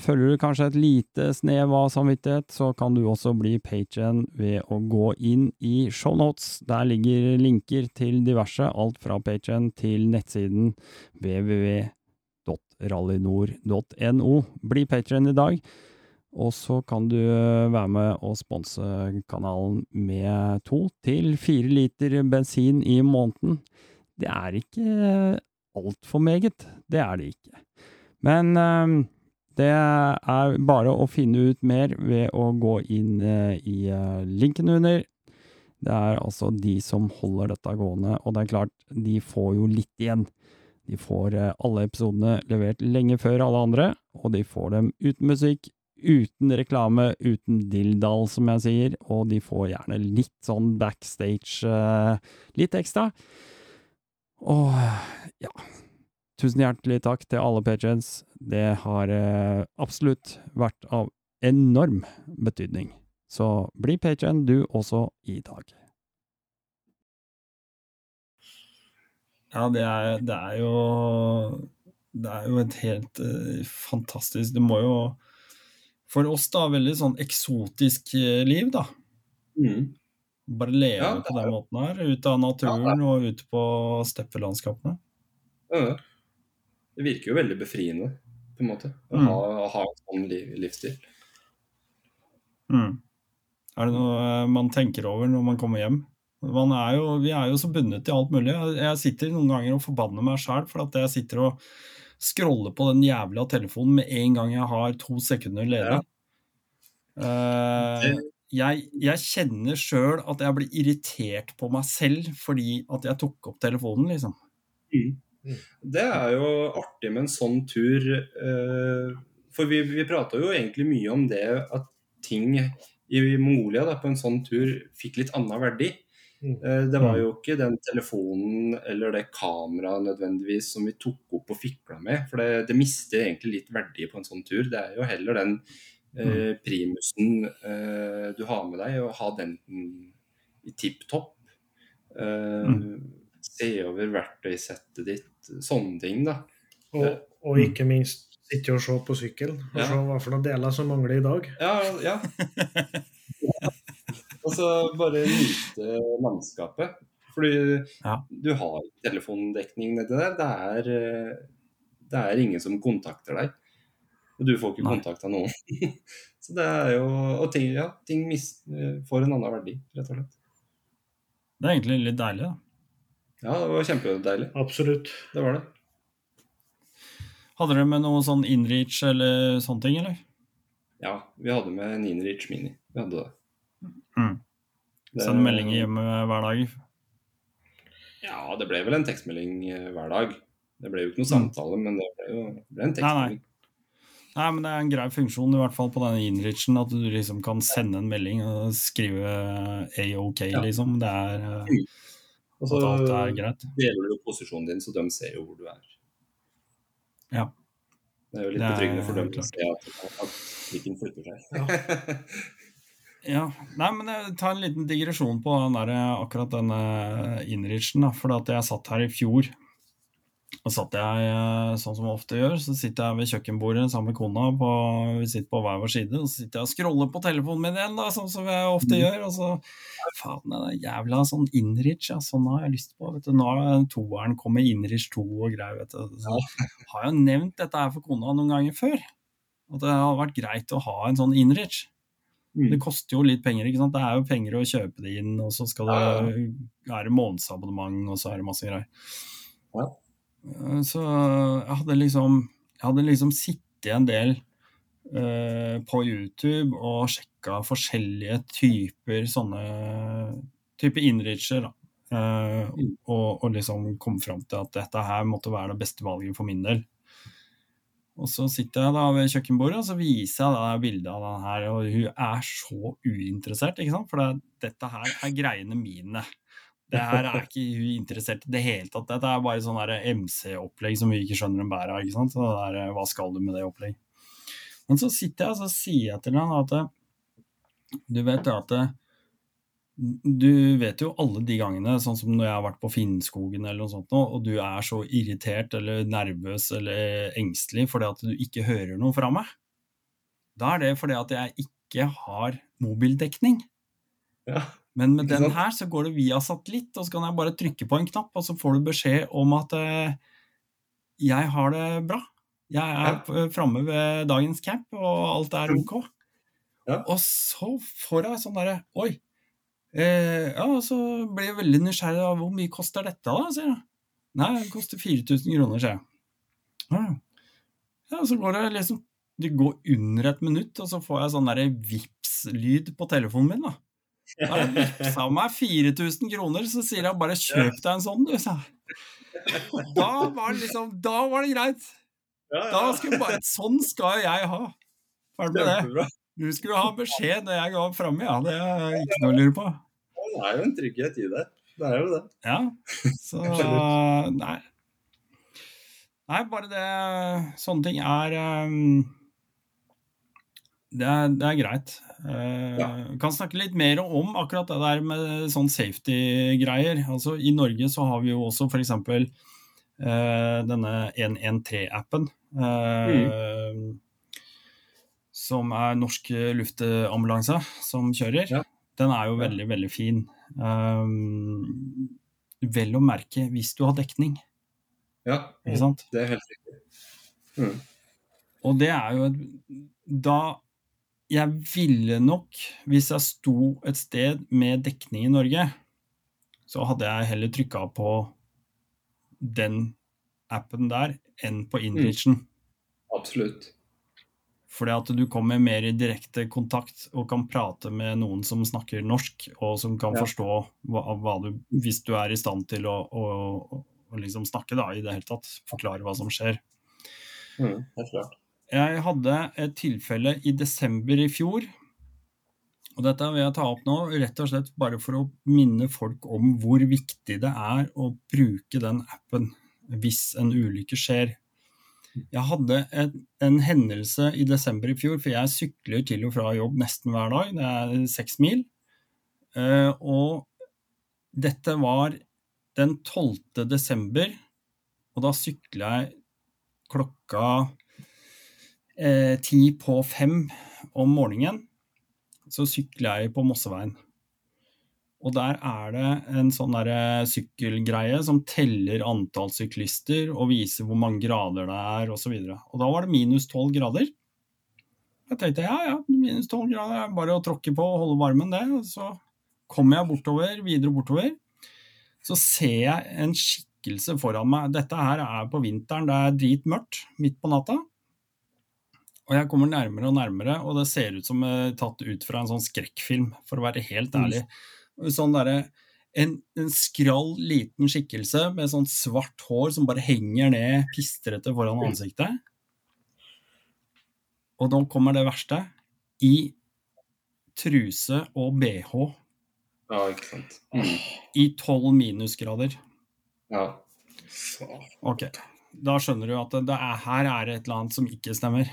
følger du kanskje et lite snev av samvittighet, så kan du også bli patron ved å gå inn i shownotes. Der ligger linker til diverse, alt fra patron til nettsiden www.rallynord.no. Bli patron i dag. Og så kan du eh, være med og sponse kanalen med to til fire liter bensin i måneden. Det er ikke altfor meget, det er det ikke. Men eh, det er bare å finne ut mer ved å gå inn eh, i linken under. Det er altså de som holder dette gående, og det er klart, de får jo litt igjen. De får alle episodene levert lenge før alle andre, og de får dem uten musikk, uten reklame, uten dilldall, som jeg sier, og de får gjerne litt sånn backstage, litt ekstra. Og ja, tusen hjertelig takk til alle patrients. Det har uh, absolutt vært av enorm betydning. Så bli patrient du også i dag. Ja, det er, det er jo Det er jo et helt uh, fantastisk Det må jo for oss da, veldig sånn eksotisk eh, liv, da. Mm. Bare leve ja, på den måten her, ut av naturen ja, og ute på steppelandskapene. Ja, det virker jo veldig befriende, på en måte, å mm. ha, ha, en sånn liv, livsstil. Mm. Er det noe eh, man tenker over når man kommer hjem? Man er jo, vi er jo så bundet til alt mulig. Jeg sitter noen ganger og forbanner meg sjæl for at jeg sitter og scroller på den jævla telefonen med en gang jeg har to sekunder ledig. Ja. Uh, jeg, jeg, kjenner sjøl at jeg blir irritert på meg selv fordi at jeg tok opp telefonen, liksom. Mm. Det er jo artig med en sånn tur. Uh, for vi, vi prata jo egentlig mye om det at ting i Mongolia da, på en sånn tur fikk litt annen verdi. Mm. Eh, det var jo mm. ikke den telefonen eller det kameraet nødvendigvis som vi tok opp og fikla med. For det, det, mister egentlig litt verdi på en sånn tur. Det er jo heller den eh, mm. primusen eh, du har med deg, og ha den i tipp topp. Eh, mm. Se over verktøysettet ditt, sånne ting, da. Og, og ikke minst sitte og se på sykkel, og ja. se hva for noen deler som mangler i dag. Ja, ja. Og så bare nyte landskapet. Fordi ja. du har telefondekning nedi der. Det er, eh, det er, ingen som kontakter deg. Og du får ikke kontakt av noen. så det er jo Og ting, ja, ting mist, eh, får en annen verdi, rett og slett. Det er egentlig litt deilig, da. Ja, det var kjempedeilig. Absolutt. Det var det. Hadde dere med noe sånn InReach eller sånne ting, eller? Ja, vi hadde med en InReach Mini. Vi hadde det. Mm. Send meldinger hjemme hver dag? Ja, det ble vel en tekstmelding eh, hver dag. Det ble jo ikke noe mm. samtale, men det ble jo ble en tekstmelding. Nei, nei. nei, men det er en grei funksjon, i hvert fall på denne Inrichen, at du liksom kan sende en melding og skrive AOK, ja. liksom. Det er eh, mm. Og så deler du posisjonen din, så de ser jo hvor du er. Ja. Det er jo litt betryggende for dem å se at, at flytter seg. Ja. Ja, nei, men jeg tar en liten digresjon på den der, akkurat denne Inrichen. For at jeg satt her i fjor, og satt jeg eh, sånn som jeg ofte gjør, så sitter jeg ved kjøkkenbordet sammen med kona, på, vi sitter på hver vår side, og så sitter jeg og scroller på telefonen min igjen, da, sånn som jeg ofte mm. gjør. Og så faen, det er jævla sånn Inrich, ja, sånn har jeg lyst på. vet du, Nå har toeren kommet Inrich 2 og greier, vet du. Så har jeg jo nevnt dette her for kona noen ganger før. At det hadde vært greit å ha en sånn Inrich. Mm. Det koster jo litt penger. ikke sant? Det er jo penger å kjøpe det inn, og så skal det være månedsabonnement, og så er det masse greier. Ja. Eh, så jeg hadde liksom Jeg hadde liksom sittet en del uh, på YouTube og sjekka forskjellige typer sånne type innreacher, da. Uh, og, og, liksom kom fram til at dette her måtte være det beste valget for min del. Og så sitter jeg da ved kjøkkenbordet og så viser jeg da bildet av den her, og hun er så uinteressert, ikke sant? for det, dette her er greiene mine. Det her er ikke hun interessert i det hele tatt. Dette er bare sånn MC-opplegg som vi ikke skjønner en bære av. ikke sant? Så der, hva skal du med det opplegget? Men så sitter jeg og sier jeg til henne at du vet at du vet jo alle de gangene, sånn som når jeg har vært på Finnskogen eller noe sånt, og du er så irritert eller nervøs eller engstelig fordi at du ikke hører noe fra meg. Da er det fordi at jeg ikke har mobildekning. Ja. Men med den her så går det via satellitt, og så kan jeg bare trykke på en knapp, og så får du beskjed om at eh, jeg har det bra. Jeg er ja. framme ved dagens camp, og alt er ok. Ja. Og så får jeg sånn derre Oi. Eh, ja, og så blir jeg veldig nysgjerrig. av Hvor mye koster dette, da? sier jeg. Nei, det koster 4000 kroner, sier jeg. Ja. ja, så går det liksom Det går under et minutt, og så får jeg sånn derre vips-lyd på telefonen min, da. Da har vippsa meg 4000 kroner, så sier jeg bare 'kjøp deg en sånn', du, sa. Da var det liksom Da var det greit. Ja, Da skulle bare Sånn skal jeg ha. Ferdig med det. Du skulle ha beskjed når jeg ga fram, ja. Det er ikke noe å lure på. Det er jo en trygghet i det. Det er jo det. Ja, så Nei. Nei, bare det Sånne ting er um, det, er, det er greit. Uh, Ja. Kan snakke litt mer om akkurat det der med sånn safety-greier. Altså I Norge så har vi jo også f.eks. Uh, denne 113-appen. Uh, Som er norsk luftambulanse som kjører. Ja. Den er jo veldig, veldig fin. Um, vel å merke hvis du har dekning, Ja, det er helt riktig. Mm. Og det er jo et Da Jeg ville nok, hvis jeg sto et sted med dekning i Norge, så hadde jeg heller trykka på den appen der enn på Inreachen. Absolutt. Fordi at du kommer mer i direkte kontakt og kan prate med noen som snakker norsk, og som kan Ja. forstå hva, hva du Hvis du er i stand til å, å, å, å liksom snakke, da, i det hele tatt. Forklare hva som skjer. Mm, helt klart. Jeg hadde et tilfelle i desember i fjor. Og dette vil jeg ta opp nå, rett og slett bare for å minne folk om hvor viktig det er å bruke den appen hvis en ulykke skjer. Jeg hadde en, en hendelse i desember i fjor, for jeg sykler til og fra jobb nesten hver dag. Det er seks mil. Eh, og dette var den 12. desember, og da sykla jeg klokka ti på fem om morgenen. Så sykler jeg på Mosseveien. Og der er det en sånn der sykkelgreie som teller antall syklister og viser hvor mange grader det er osv. Og, så og da var det minus tolv grader. Jeg tenkte ja, ja, minus tolv grader er bare å tråkke på og holde varmen, det. Og så kommer jeg bortover, videre bortover. Så ser jeg en skikkelse foran meg. Dette her er på vinteren, det er dritmørkt midt på natta. Og jeg kommer nærmere og nærmere, og det ser ut som uh, tatt ut fra en sånn skrekkfilm, for å være helt ærlig. Sånn derre en, en skrall liten skikkelse med sånn svart hår som bare henger ned pistrete foran ansiktet. Og nå kommer det verste. I truse og bh Ja, ikke sant. Mm. i tolv minusgrader. Ja. Ok, da skjønner du at det er, her er det et eller annet som ikke stemmer.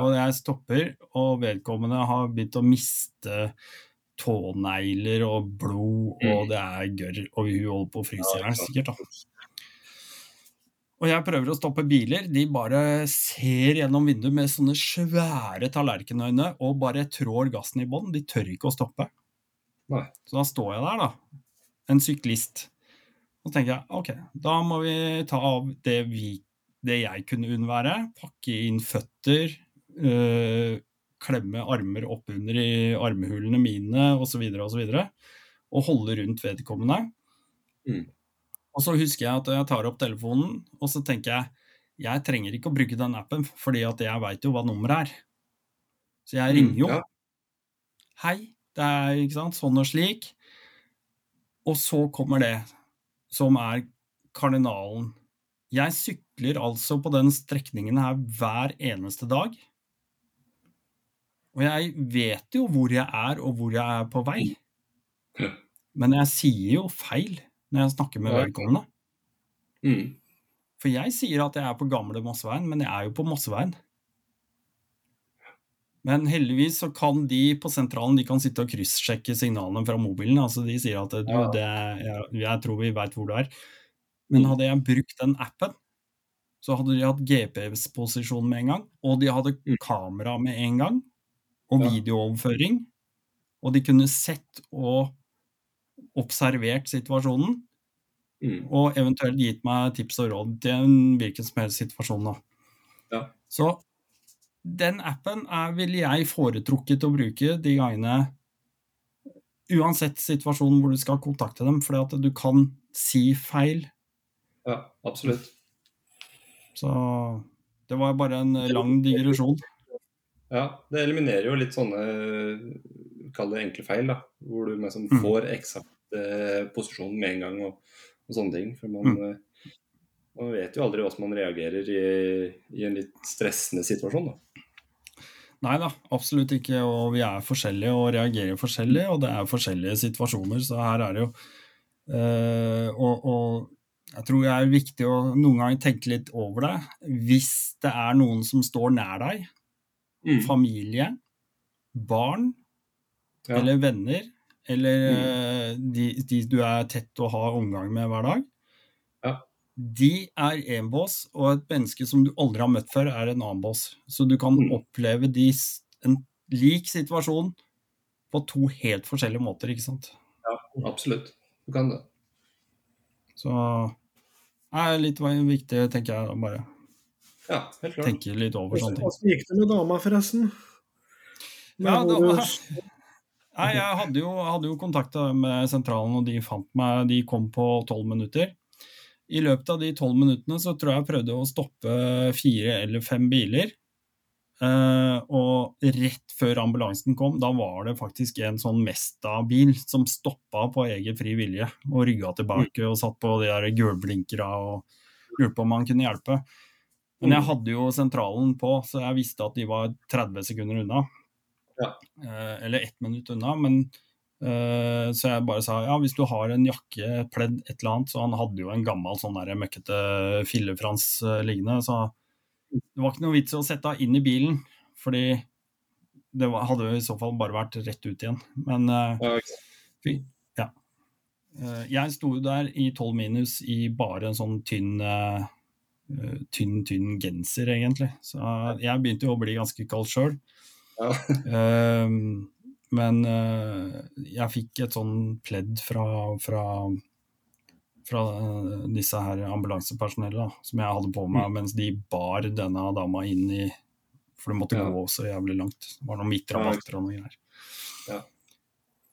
Og jeg stopper, og vedkommende har begynt å miste tånegler og blod, og Mm. det er gørr, og hun holder på å fryse i hjel, sikkert. da. Og jeg prøver å stoppe biler, de bare ser gjennom vinduet med sånne svære tallerkenøyne og bare trår gassen i bånn, de tør ikke å stoppe. Nei. Så da står jeg der, da, en syklist. Og så tenker jeg ok, da må vi ta av det, vi, det jeg kunne unnvære. Pakke inn føtter, øh, klemme armer oppunder i armhulene mine osv. Og, så og holde rundt vedkommende. Mm. Og så husker jeg at jeg tar opp telefonen, og så tenker jeg jeg trenger ikke å bruke den appen, fordi at jeg veit jo hva nummeret er. Så jeg ringer jo. Mm, ja. Hei, det er ikke sant, sånn og slik. Og så kommer det som er kardinalen. Jeg sykler altså på den strekningen her hver eneste dag. Og jeg vet jo hvor jeg er, og hvor jeg er på vei. Men jeg sier jo feil når jeg snakker med vedkommende. Mm. For jeg sier at jeg er på gamle Mosseveien, men jeg er jo på Mosseveien. Men heldigvis så kan de på sentralen de kan sitte og kryssjekke signalene fra mobilen. altså De sier at du, det, jeg, jeg tror vi veit hvor du er. Men hadde jeg brukt den appen, så hadde de hatt GPS-posisjon med en gang, og de hadde Mm. kamera med en gang, og videooverføring. Og de kunne sett og observert situasjonen, Mm. og eventuelt gitt meg tips og råd til en hvilken som helst situasjon. Da. Ja. Så den appen er, ville jeg foretrukket å bruke de gangene Uansett situasjonen hvor du skal kontakte dem, fordi at du kan si feil. Ja, absolutt. Så det var bare en lang digresjon. Ja, det eliminerer jo litt sånne kall det enkle feil, da. Hvor du liksom får eksakt eh, posisjon med en gang og, og sånne ting. For man, Mm. eh, man vet jo aldri hvordan man reagerer i, i en litt stressende situasjon, da. Nei da, absolutt ikke. Og vi er forskjellige og reagerer forskjellig, og det er forskjellige situasjoner, så her er det jo eh, og, og jeg tror det er viktig å noen ganger tenke litt over det. Hvis det er noen som står nær deg, Mm. familie, barn Ja. eller venner, eller mm. de, de du er tett og har omgang med hver dag, Ja. de er én bås, og et menneske som du aldri har møtt før, er en annen bås. Så du kan Mm. oppleve de, en lik situasjon på to helt forskjellige måter, ikke sant. Ja, Absolutt. Du kan det. Så det er litt viktig, tenker jeg, bare Ja, helt klart. tenke litt over sånne ting. Hvordan gikk det med dama, forresten? Ja, var, nei, jeg hadde jo, hadde jo kontakta med sentralen, og de fant meg De kom på tolv minutter. I løpet av de tolv minuttene så tror jeg jeg prøvde å stoppe fire eller fem biler. Uh, og rett før ambulansen kom, da var det faktisk en sånn Mesta-bil som stoppa på egen fri vilje og rygga tilbake og satt på de der gulblinkera og lurte på om han kunne hjelpe. Men jeg hadde jo sentralen på, så jeg visste at de var 30 sekunder unna. Ja. Eh, eller ett minutt unna. Men, eh, så jeg bare sa ja, hvis du har en jakke, pledd, et eller annet. Så han hadde jo en gammel sånn der møkkete fillefrans eh, liggende. Så det var ikke noe vits i å sette henne inn i bilen, fordi det var, hadde jo i så fall bare vært rett ut igjen. Men Ja, ikke. Fy, ja. Jeg sto der i 12 minus i bare en sånn tynn, tynn, tynn genser, egentlig. Så jeg begynte jo å bli ganske kald sjøl. Ja. Men uh, jeg fikk et sånn pledd fra, fra, fra uh, disse her ambulansepersonellet, som jeg hadde på meg mens de bar denne dama inn i For det måtte Ja. gå så jævlig langt. Det var noen midtrabatter og noe greier. Ja.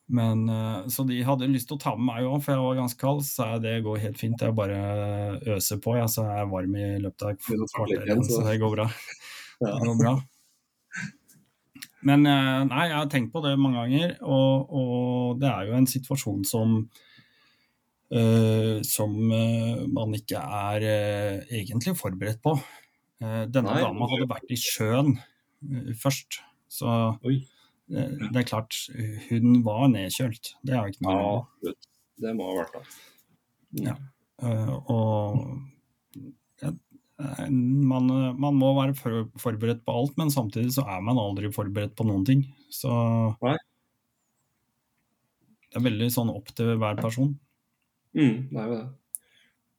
Men, eh, så de hadde lyst til å ta med meg òg, for jeg var ganske kald. Så jeg det går helt fint, jeg bare øser på, jeg, så er varm i løpet av et Begynner å kvarter. snakke igjen, igjen, Så det går bra. Det går bra. Men eh, nei, jeg har tenkt på det mange ganger, og, og det er jo en situasjon som uh, som man ikke er uh, egentlig forberedt på. Uh, denne Nei. dama hadde vært i sjøen først, så Oi. Eh, det er klart, hun var nedkjølt. Det er jo ikke noe Ja, det må ha vært det. Ja. Eh, og ja, eh, man, man må være forberedt på alt, men samtidig så er man aldri forberedt på noen ting. Så Nei. det er veldig sånn opp til hver person. Mm, det er jo det.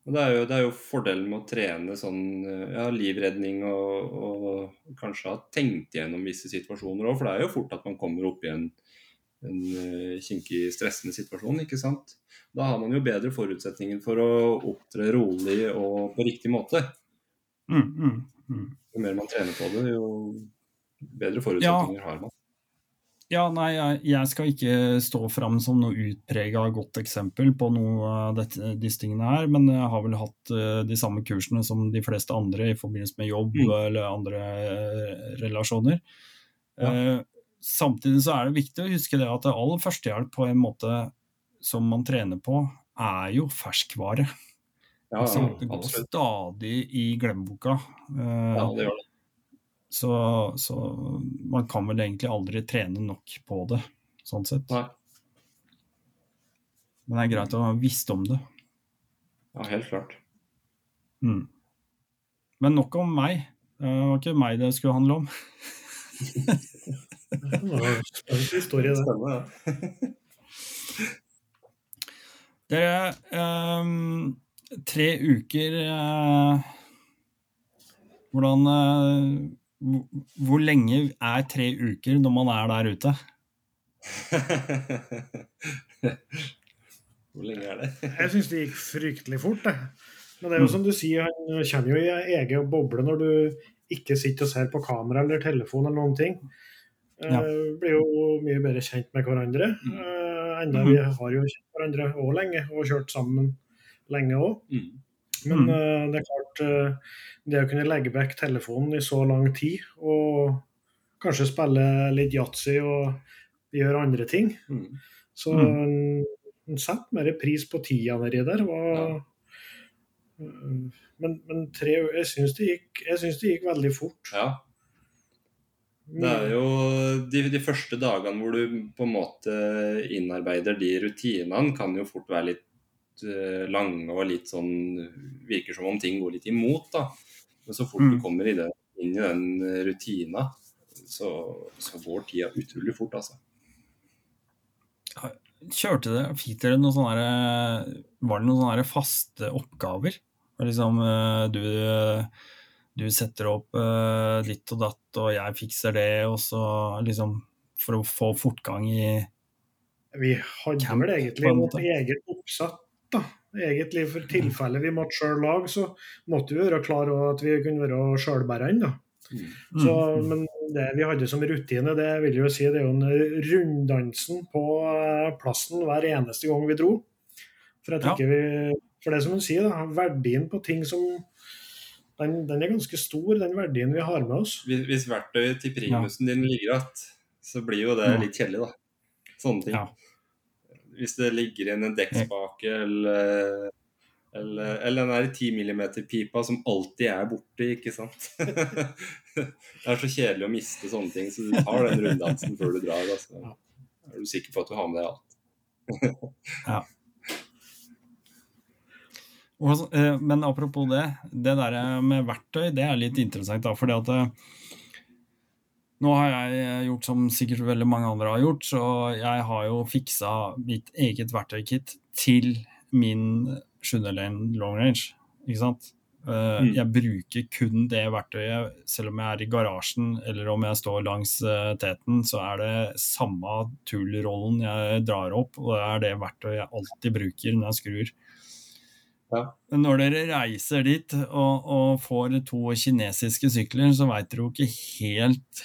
Og det er jo, det er jo fordelen med å trene sånn eh, ja, livredning og, og kanskje ha tenkt gjennom visse situasjoner òg, for det er jo fort at man kommer opp i en, en eh, kinkig, stressende situasjon, ikke sant. Da har man jo bedre forutsetninger for å opptre rolig og på riktig måte. Mm, mm, mm. Jo mer man trener på det, jo bedre forutsetninger har man. Ja, nei, jeg, skal ikke stå fram som noe utprega godt eksempel på noe av dette, disse tingene her, men jeg har vel hatt eh, de samme kursene som de fleste andre i forbindelse med jobb Mm. eller andre eh, relasjoner. Ja. Eh, samtidig så er det viktig å huske det at all førstehjelp på en måte som man trener på, er jo ferskvare. Ja, ja, det går stadig i glemmeboka. Eh, Ja, det gjør det. Så, så man kan vel egentlig aldri trene nok på det, sånn sett. Nei. Men det er greit å ha visst om det. Ja, helt klart. Mm. Men nok om meg. Det var ikke meg det skulle handle om. Det var en spennende historie, det. Ja. Dere, ehm, tre uker uh, Hvordan eh, hvor, lenge er tre uker når man er der ute? Hvor lenge er det? Jeg syns det gikk fryktelig fort, det. Men det er jo som du sier, han kommer jo i egen boble når du ikke sitter og ser på kamera eller telefon eller noen ting. Eh, Ja. Blir jo mye bedre kjent med hverandre. Eh, enda vi har jo kjent hverandre òg lenge, og kjørt sammen lenge òg. Mm. Men Mm. uh, det er klart, uh, det å kunne legge vekk telefonen i så lang tid, og kanskje spille litt yatzy og gjøre andre ting, Mm. så Mm. en, setter mer pris på tida nedi der. Var, Men, men tre, jeg syns det, det gikk veldig fort. Ja. Det er jo de, de første dagene hvor du på en måte innarbeider de rutinene, kan jo fort være litt lange og litt sånn Virker som om ting går litt imot, da. Men så fort du Mm. kommer i det, inn i den rutina, så, så går tida utrolig fort, altså. Kjørte det, Fikk dere noen sånne Var det noen sånne faste oppgaver? Liksom, eh, du, du setter opp litt ditt og datt, og jeg fikser det, og så liksom For å få fortgang i Vi hadde vel egentlig en vårt eget oppsatt. Da. Egentlig For tilfelle vi måtte sjøl lage, så måtte vi være klar over at vi kunne være sjølbærende. da. Så, Mm. men det vi hadde som rutine, det vil jo si det er jo en runddansen på eh, plassen hver eneste gang vi dro. For, Ja. vi, for det som hun sier, da, verdien på ting som den, den er ganske stor, den verdien vi har med oss. Hvis, hvis verktøyet til primusen din ligger igjen, så blir jo det Ja. litt kjedelig, da. Sånne ting. Ja. Hvis det ligger igjen en dekkspake eller, eller, eller den der 10 mm-pipa som alltid er borte, ikke sant. det er så kjedelig å miste sånne ting, så du tar den runddansen før du drar. Altså. Er du sikker på at du har med deg alt? Og eh, Men apropos det, det der med verktøy, det er litt interessant. da, fordi at eh, nå har jeg gjort som sikkert veldig mange andre har gjort, så jeg har jo fiksa mitt eget verktøykit til min 7. long range. Ikke sant? Eh, Mm. Jeg bruker kun det verktøyet, selv om jeg er i garasjen eller om jeg står langs eh, teten, så er det samme tool-rollen jeg drar opp, og det er det verktøyet jeg alltid bruker når jeg skrur. Ja. Når dere reiser dit og, og får to kinesiske sykler, så veit dere jo ikke helt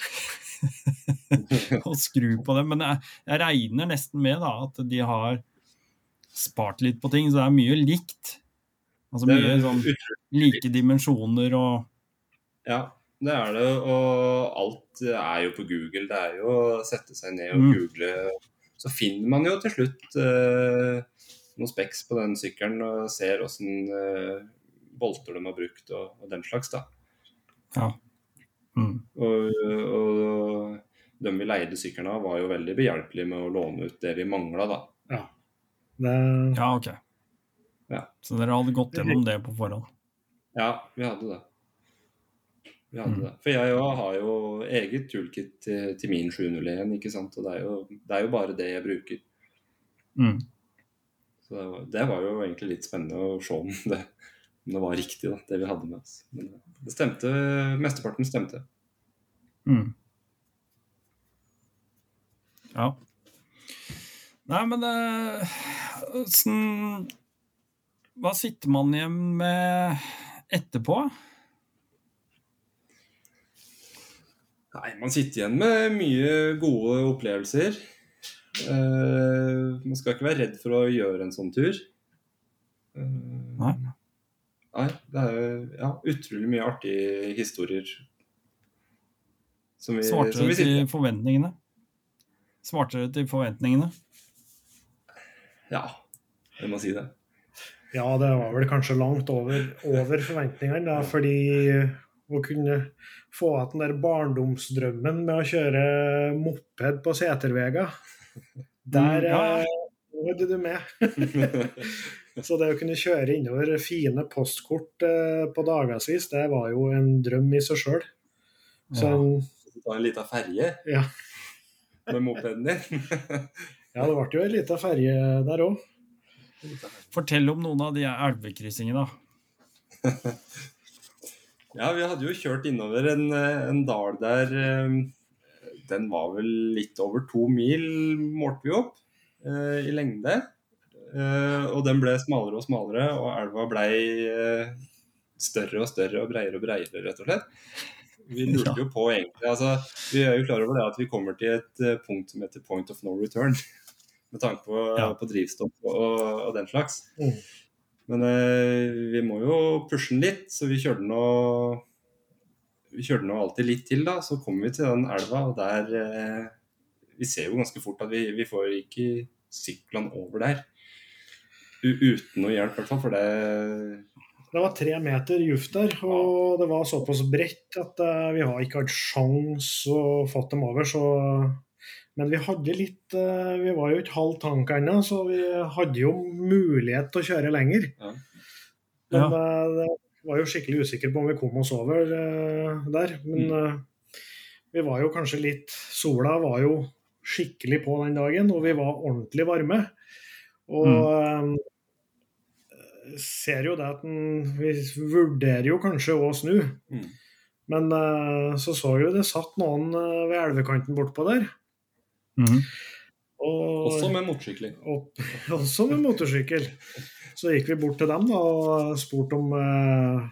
å skru på dem. Men jeg, jeg regner nesten med da, at de har spart litt på ting, så det er mye likt. Altså mye sånn like dimensjoner og Ja, det er det. Og alt er jo på Google. Det er jo å sette seg ned og Mm. google. Så finner man jo til slutt eh, noen speks på den sykkelen og ser åssen uh, bolter de har brukt og, og den slags. da. Ja. Mm. Og, og de vi leide sykkelen av, var jo veldig behjelpelige med å låne ut det vi mangla, da. Det, ja, ok. Ja. Så dere hadde gått gjennom det på forhånd? Ja, vi hadde det. Vi hadde Mm. det. For jeg har jo eget toolkit til, til min 701, ikke sant. Og det er, jo, det er jo bare det jeg bruker. Mm. Så det var, det var jo egentlig litt spennende å se om det, om det var riktig, da, det vi hadde med oss. Men det stemte. Mesteparten stemte. Mm. Ja. Nei, men eh, åssen Hva sitter man igjen med etterpå? Nei, man sitter igjen med mye gode opplevelser. Eh, man skal ikke være redd for å gjøre en sånn tur. Uh, Nei. Nei, det er jo ja, utrolig mye artige historier. Som vi, Svarte som vi til forventningene? Svarte dere til forventningene? Ja, jeg må si det. ja, det var vel kanskje langt over, over forventningene, da, fordi å kunne få igjen den der barndomsdrømmen med å kjøre moped på seterveier, der Mm, ja, ja. eh, du med. Så det å kunne kjøre innover fine postkort eh, på dagevis, det var jo en drøm i seg sjøl. Så Ja. en, ta en liten ferje Ja. med mopeden din. Ja, det ble jo ei lita ferje der òg. Fortell om noen av de elvekryssingene, da. Ja, vi hadde jo kjørt innover en, eh, en dal der Den var vel litt over to mil, målte vi opp, eh, i lengde. Eh, og den ble smalere og smalere, og elva ble eh, større og større og breiere og breiere, rett og slett. Vi lurte jo på egentlig altså, Vi er jo klar over det at vi kommer til et punkt som heter point of no return. Med tanke på, Ja. på drivstoff og, og den slags. Mm. Men eh, vi må jo pushe den litt, så vi kjørte nå Vi kjørte nå alltid litt til, da. Så kommer vi til den elva, og der eh, Vi ser jo ganske fort at vi, vi får ikke syklene over der. U uten noe hjelp, i hvert fall. For det Det var tre meter juft der, og det var såpass bredt at eh, vi har ikke hatt sjans å få dem over. Så Men vi hadde litt eh, Vi var jo ikke halv tank ennå, så vi hadde jo mulighet til å kjøre lenger. Ja. Men ja. det var jo skikkelig usikker på om vi kom oss over eh, der. Men Mm. eh, vi var jo kanskje litt Sola var jo skikkelig på den dagen, og vi var ordentlig varme. Og eh, ser jo det at den, vi vurderer jo kanskje å snu. Mm. Men så så jo det satt noen ved elvekanten bortpå der. Mhm. Og, Også med motorsykkel. og, også med motorsykkel. Så gikk vi bort til dem da, og spurte om eh,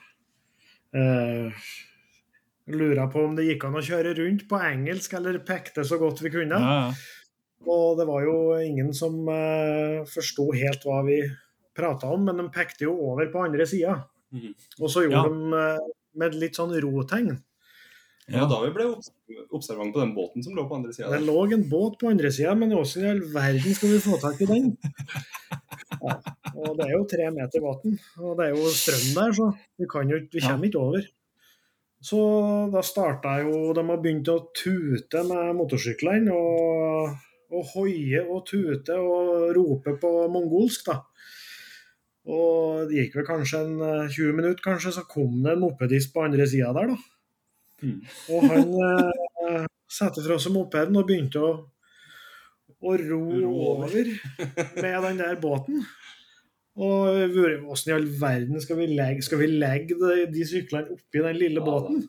eh, Lura på om det gikk an å kjøre rundt på engelsk, eller pekte så godt vi kunne. Ja, ja. Og det var jo ingen som eh, forsto helt hva vi prata om, men de pekte jo over på andre sida. Mm. Og så gjorde Ja. de eh, med litt sånn rotegn. Ja, da vi ble obs observant på den båten som lå på andre sida. Det lå en båt på andre sida, men åssen i all verden skal vi få tak i den? Ja. Og det er jo tre meter vann, og det er jo strøm der, så vi, kan jo, vi kommer ikke over. Så da starta jo De har begynt å tute med motorsyklene og, og hoie og tute og rope på mongolsk, da. Og det gikk vel kanskje en eh, 20 minutter, kanskje, så kom det en mopedist på andre sida der, da. Mm. Og han eh, satte fra seg mopeden og begynte å, å ro Ro over. med den der båten. Og hvor- åssen i all verden skal vi legge, skal vi legge de, de syklene oppi den lille Ja, båten?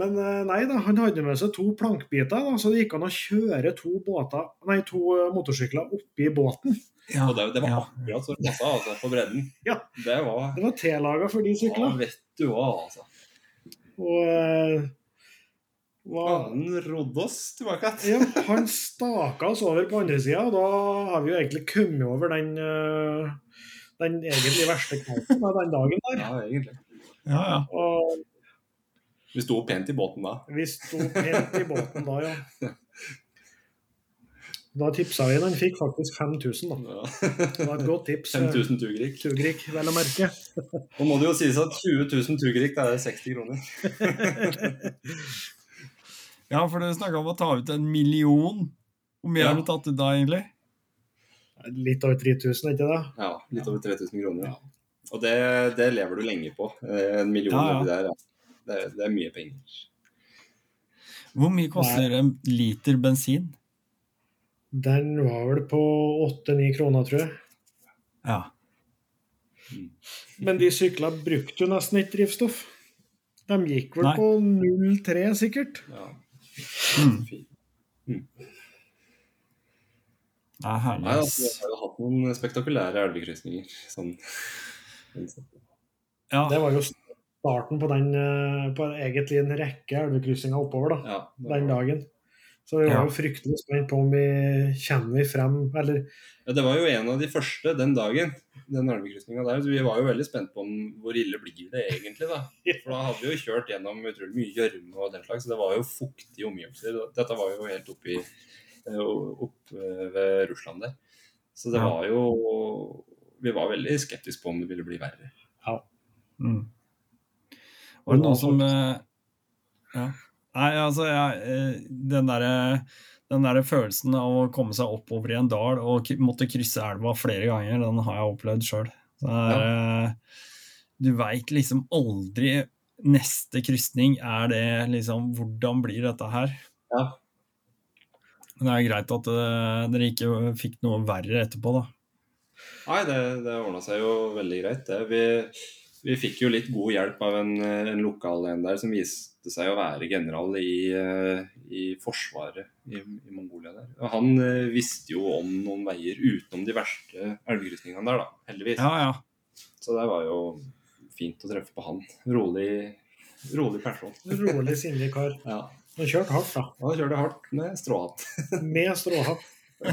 Men eh, nei da, han hadde med seg to plankbiter, da, så det gikk an å kjøre to, båter, nei, to eh, motorsykler oppi båten. Ja, Og det, det var ja. akkurat så det passa altså, på bredden. Ja. Det var Det var tillaga for de syklene. Ja, vet du hva, altså. Og eh, Han rodde oss tilbake Ja, han staka oss over på andre sida, og da har vi jo egentlig kommet over den, øh, den egentlig verste av den dagen der. Ja, egentlig. ja, ja. Og Vi sto pent i båten da. vi sto pent i båten da, ja. Da tipsa vi den, fikk faktisk 5000, da. Ja. Det var et godt tips. 5000 tugrik. Tugrik, vel å merke. Nå må det jo sies at 20 000 tugrik, det er 60 kroner. ja, for du snakka om å ta ut en million. Hvor mye Ja. har du tatt ut da, egentlig? Litt over 3000, ikke det? Ja, litt over 3000 kroner. Og det, det lever du lenge på. Eh, En million Ja, ja. oppi der, ja. Det, det er mye penger. Hvor mye koster en liter bensin? Den var vel på 8-9 kroner, tror jeg. Ja. Men de sykla brukte jo nesten ikke drivstoff. De gikk vel Nei. på 0,3 sikkert. Ja. Mm. Det er herlig. Nei, altså, vi har jo hatt noen spektakulære elvekrysninger. Sånn. Ja. Det var jo starten på den eh, på egentlig en rekke elvekryssinger oppover da, Ja, var... den dagen. Så vi var jo fryktelig spent på om vi kommer vi frem, eller Ja, det var jo en av de første den dagen, den elvekrysninga der. Så vi var jo veldig spent på om hvor ille blir det egentlig, da. For da hadde vi jo kjørt gjennom utrolig mye gjørme og den slags, så det var jo fuktige omgivelser. Dette var jo helt oppi eh, opp eh, ved Russland der. Så det var jo Vi var veldig skeptiske på om det ville bli verre. Mm. Var det noen som eh, Ja. Nei, altså, jeg, eh, den derre den der følelsen av å komme seg oppover i en dal og måtte krysse elva flere ganger, den har jeg opplevd sjøl. Du veit liksom aldri neste krysning, er det liksom Hvordan blir dette her? Ja. Men det er greit at uh, dere ikke fikk noe verre etterpå, da. Nei, det, det ordna seg jo veldig greit, det. Vi, vi fikk jo litt god hjelp av en, en lokal en der som viste seg å være general i, uh, i Forsvaret i, i, Mongolia der. Og han uh, visste jo om noen veier utenom de verste elvegrytningene der, da. Heldigvis. Ja, ja. Så det var jo fint å treffe på han. Rolig, rolig person. Rolig, sindig kar. Ja. Han kjørte hardt, da. Han kjørte hardt med stråhatt. med stråhatt.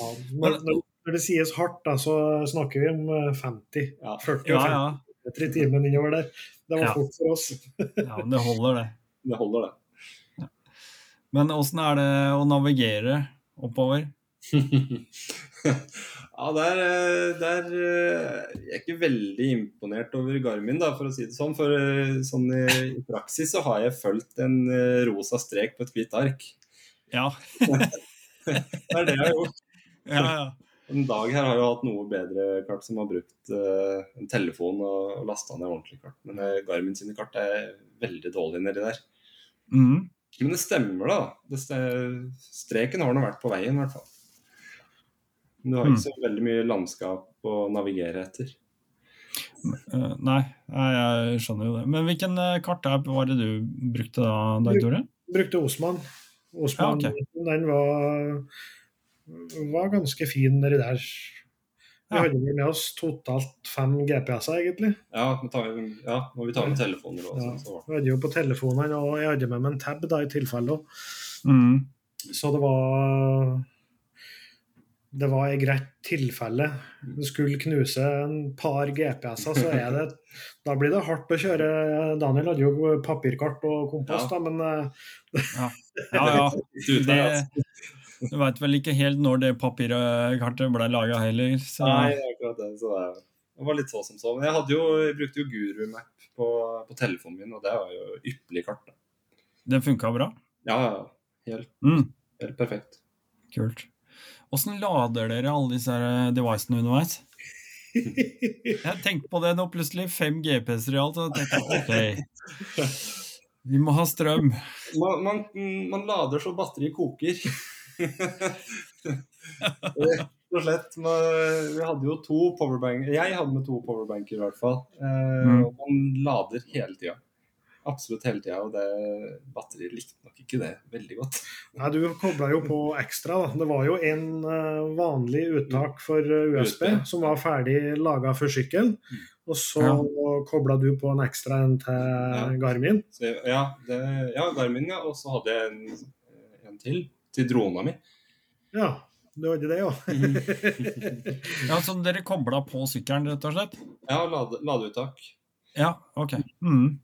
ja, når, når, det sies hardt, da, så snakker vi om 50. Ja. 40 og 50 ja, timen innover der. Det var fort for oss. ja, men det holder, det. Det holder, det. Men åssen er det å navigere oppover? Ja, der, eh, der, eh, Jeg er ikke veldig imponert over Garmin, da, for å si det sånn. For eh, sånn i, i praksis så har jeg fulgt en rosa strek på et hvitt ark. Ja. det er det jeg har gjort. Ja, ja. En dag her har jo hatt noe bedre kart som har brukt uh, en telefon og, og lasta ned ordentlig kart. Men uh, Garmin sine kart er veldig dårlige nedi der. Mm. Men det stemmer, da. Det streken har nå vært på veien, i hvert fall. Men du har ikke mm. så veldig mye landskap å navigere etter. Uh, nei, jeg skjønner jo det. Men hvilken kart kartapp var det du brukte da, Dag Tore? Brukte Osman. Osman ja, okay. Den var, var, ganske fin nedi der. Vi ja. hadde med oss totalt fem GPS-er, egentlig. Ja, tar, ja, må vi ta med telefoner òg. Ja, vi hadde jo på telefonene, og jeg hadde med meg en tab da, i tilfelle. Mm. Så det var det var et greit tilfelle du skulle knuse en par GPS-er, så er det Da blir det hardt å kjøre. Daniel hadde jo papirkart og kompass, ja. da, men eh, Ja, ja. ja. Det, du veit vel ikke helt når det papirkartet ble laga heller. Så. Nei, akkurat det. Så det var litt så som så. Men jeg, jo, jeg brukte jo GuruMap på, på, telefonen min, og det var jo ypperlig kart. Da. Det funka bra? Ja, helt, mm. helt perfekt. Kult. Åssen lader dere alle disse devicene underveis? Jeg tenkte på det nå plutselig. Fem GPS-er i alt. Og tenkte ok, vi må ha strøm. Man, man, man lader så batteriet koker. Rett og slett. Vi hadde jo to powerbanker. Jeg hadde med to powerbanker i hvert fall. Eh, mm. Man lader hele tida absolutt hele tida. Og det batteriet likte nok ikke det veldig godt. Nei, Du kobla jo på ekstra. da. Det var jo en uh, vanlig uttak for USB, Ute. som var ferdig laga for sykkelen. Mm. Og så ja. kobla du på en ekstra en til ja. Garmin. Så, ja, det, ja, Garmin, ja. Og så hadde jeg en, en til til drona mi. Ja, du hadde det, jo. ja, Så dere kobla på sykkelen, rett og slett? Ja, lade, ladeuttak. Ja, ok. Mm.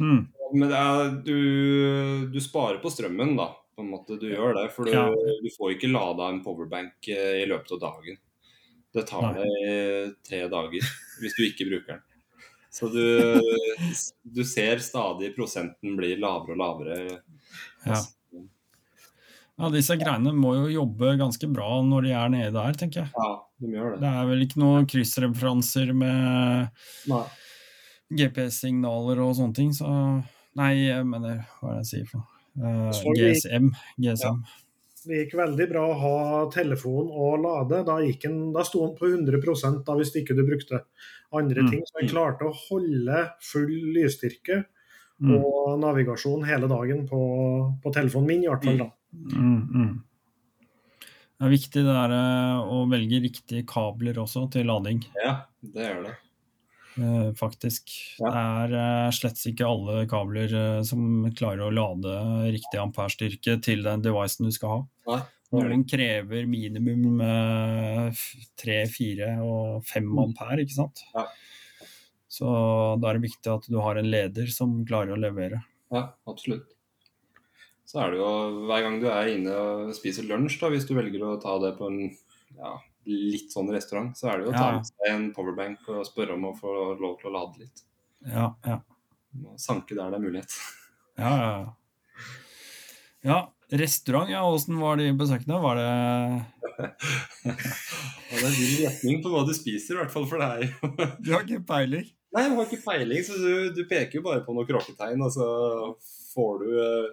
Mm. Men er, du, du, sparer på strømmen, da. På en måte Du gjør det. For du, ja. du får ikke lada en powerbank eh, i løpet av dagen. Det tar deg tre dager hvis du ikke bruker den. Så du, du ser stadig prosenten blir lavere og lavere. Ja. Ja, Disse greiene må jo jobbe ganske bra når de er nede der, tenker jeg. Ja, de gjør Det Det er vel ikke noen kryssreferanser med GPS-signaler og sånne ting. Så Nei, jeg mener Hva er det jeg sier for noe? Uh, GSM. GSM. Ja. Det gikk veldig bra å ha telefon og lade. Da, en, da sto den på 100% da, hvis ikke du brukte andre mm. ting. Så jeg klarte å holde full lysstyrke mm. og navigasjon hele dagen på, på, telefonen min, i hvert fall. da. Mm, mm. det er viktig det der, eh, å velge riktige kabler også til lading. Ja, det gjør det. Eh, faktisk. Ja. Det er uh, slett ikke alle kabler som klarer å lade riktig amperestyrke til den devicen du skal ha. Nei. Noen krever minimum tre, fire og fem mm. ampere, ikke sant. Ja. Så da er det viktig at du har en leder som klarer å levere. Ja, absolutt. Så er det jo hver gang du er inne og spiser lunsj, da, hvis du velger å ta det på en ja, litt sånn restaurant, så er det jo å ta med seg en powerbank og spørre om å få lov til å lade litt. Ja, ja. Sanke der det er mulighet. Ja, ja. ja restaurant, ja. Åssen var de besøkende? Var det det er vill retning på hva du spiser, i hvert fall for deg. Du har ikke peiling? Nei, jeg har ikke peiling, så du, du peker jo bare på noen kråketegn, og så får du eh,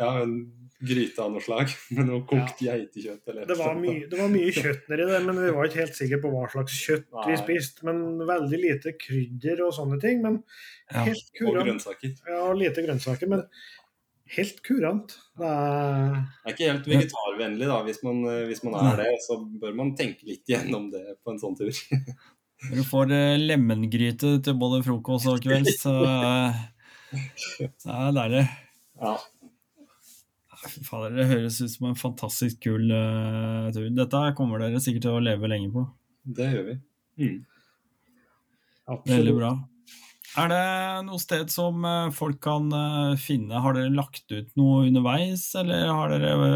ja, en gryte av noe slag med noe kokt geitekjøtt. Eller Det var, mye, det var mye kjøtt nedi det, men vi var ikke helt sikre på hva slags kjøtt vi Nei. spiste. Men veldig lite krydder og sånne ting. Men Ja. kurant. Og grønnsaker. Ja, lite grønnsaker, men helt kurant. Det er Det er ikke helt vegetarvennlig, da. Hvis man, eh, hvis man er det, så bør man tenke litt gjennom det på en sånn tur. Du får lemengryte lemmengryte til både frokost og kvelds, så eh, så er det deilig. Ja. Fy Fader, det høres ut som en fantastisk kul uh, tur. Dette kommer dere sikkert til å leve lenge på. Det gjør vi. Mm. Veldig bra. Er det noe sted som eh, folk kan uh, finne? Har dere lagt ut noe underveis, eller har dere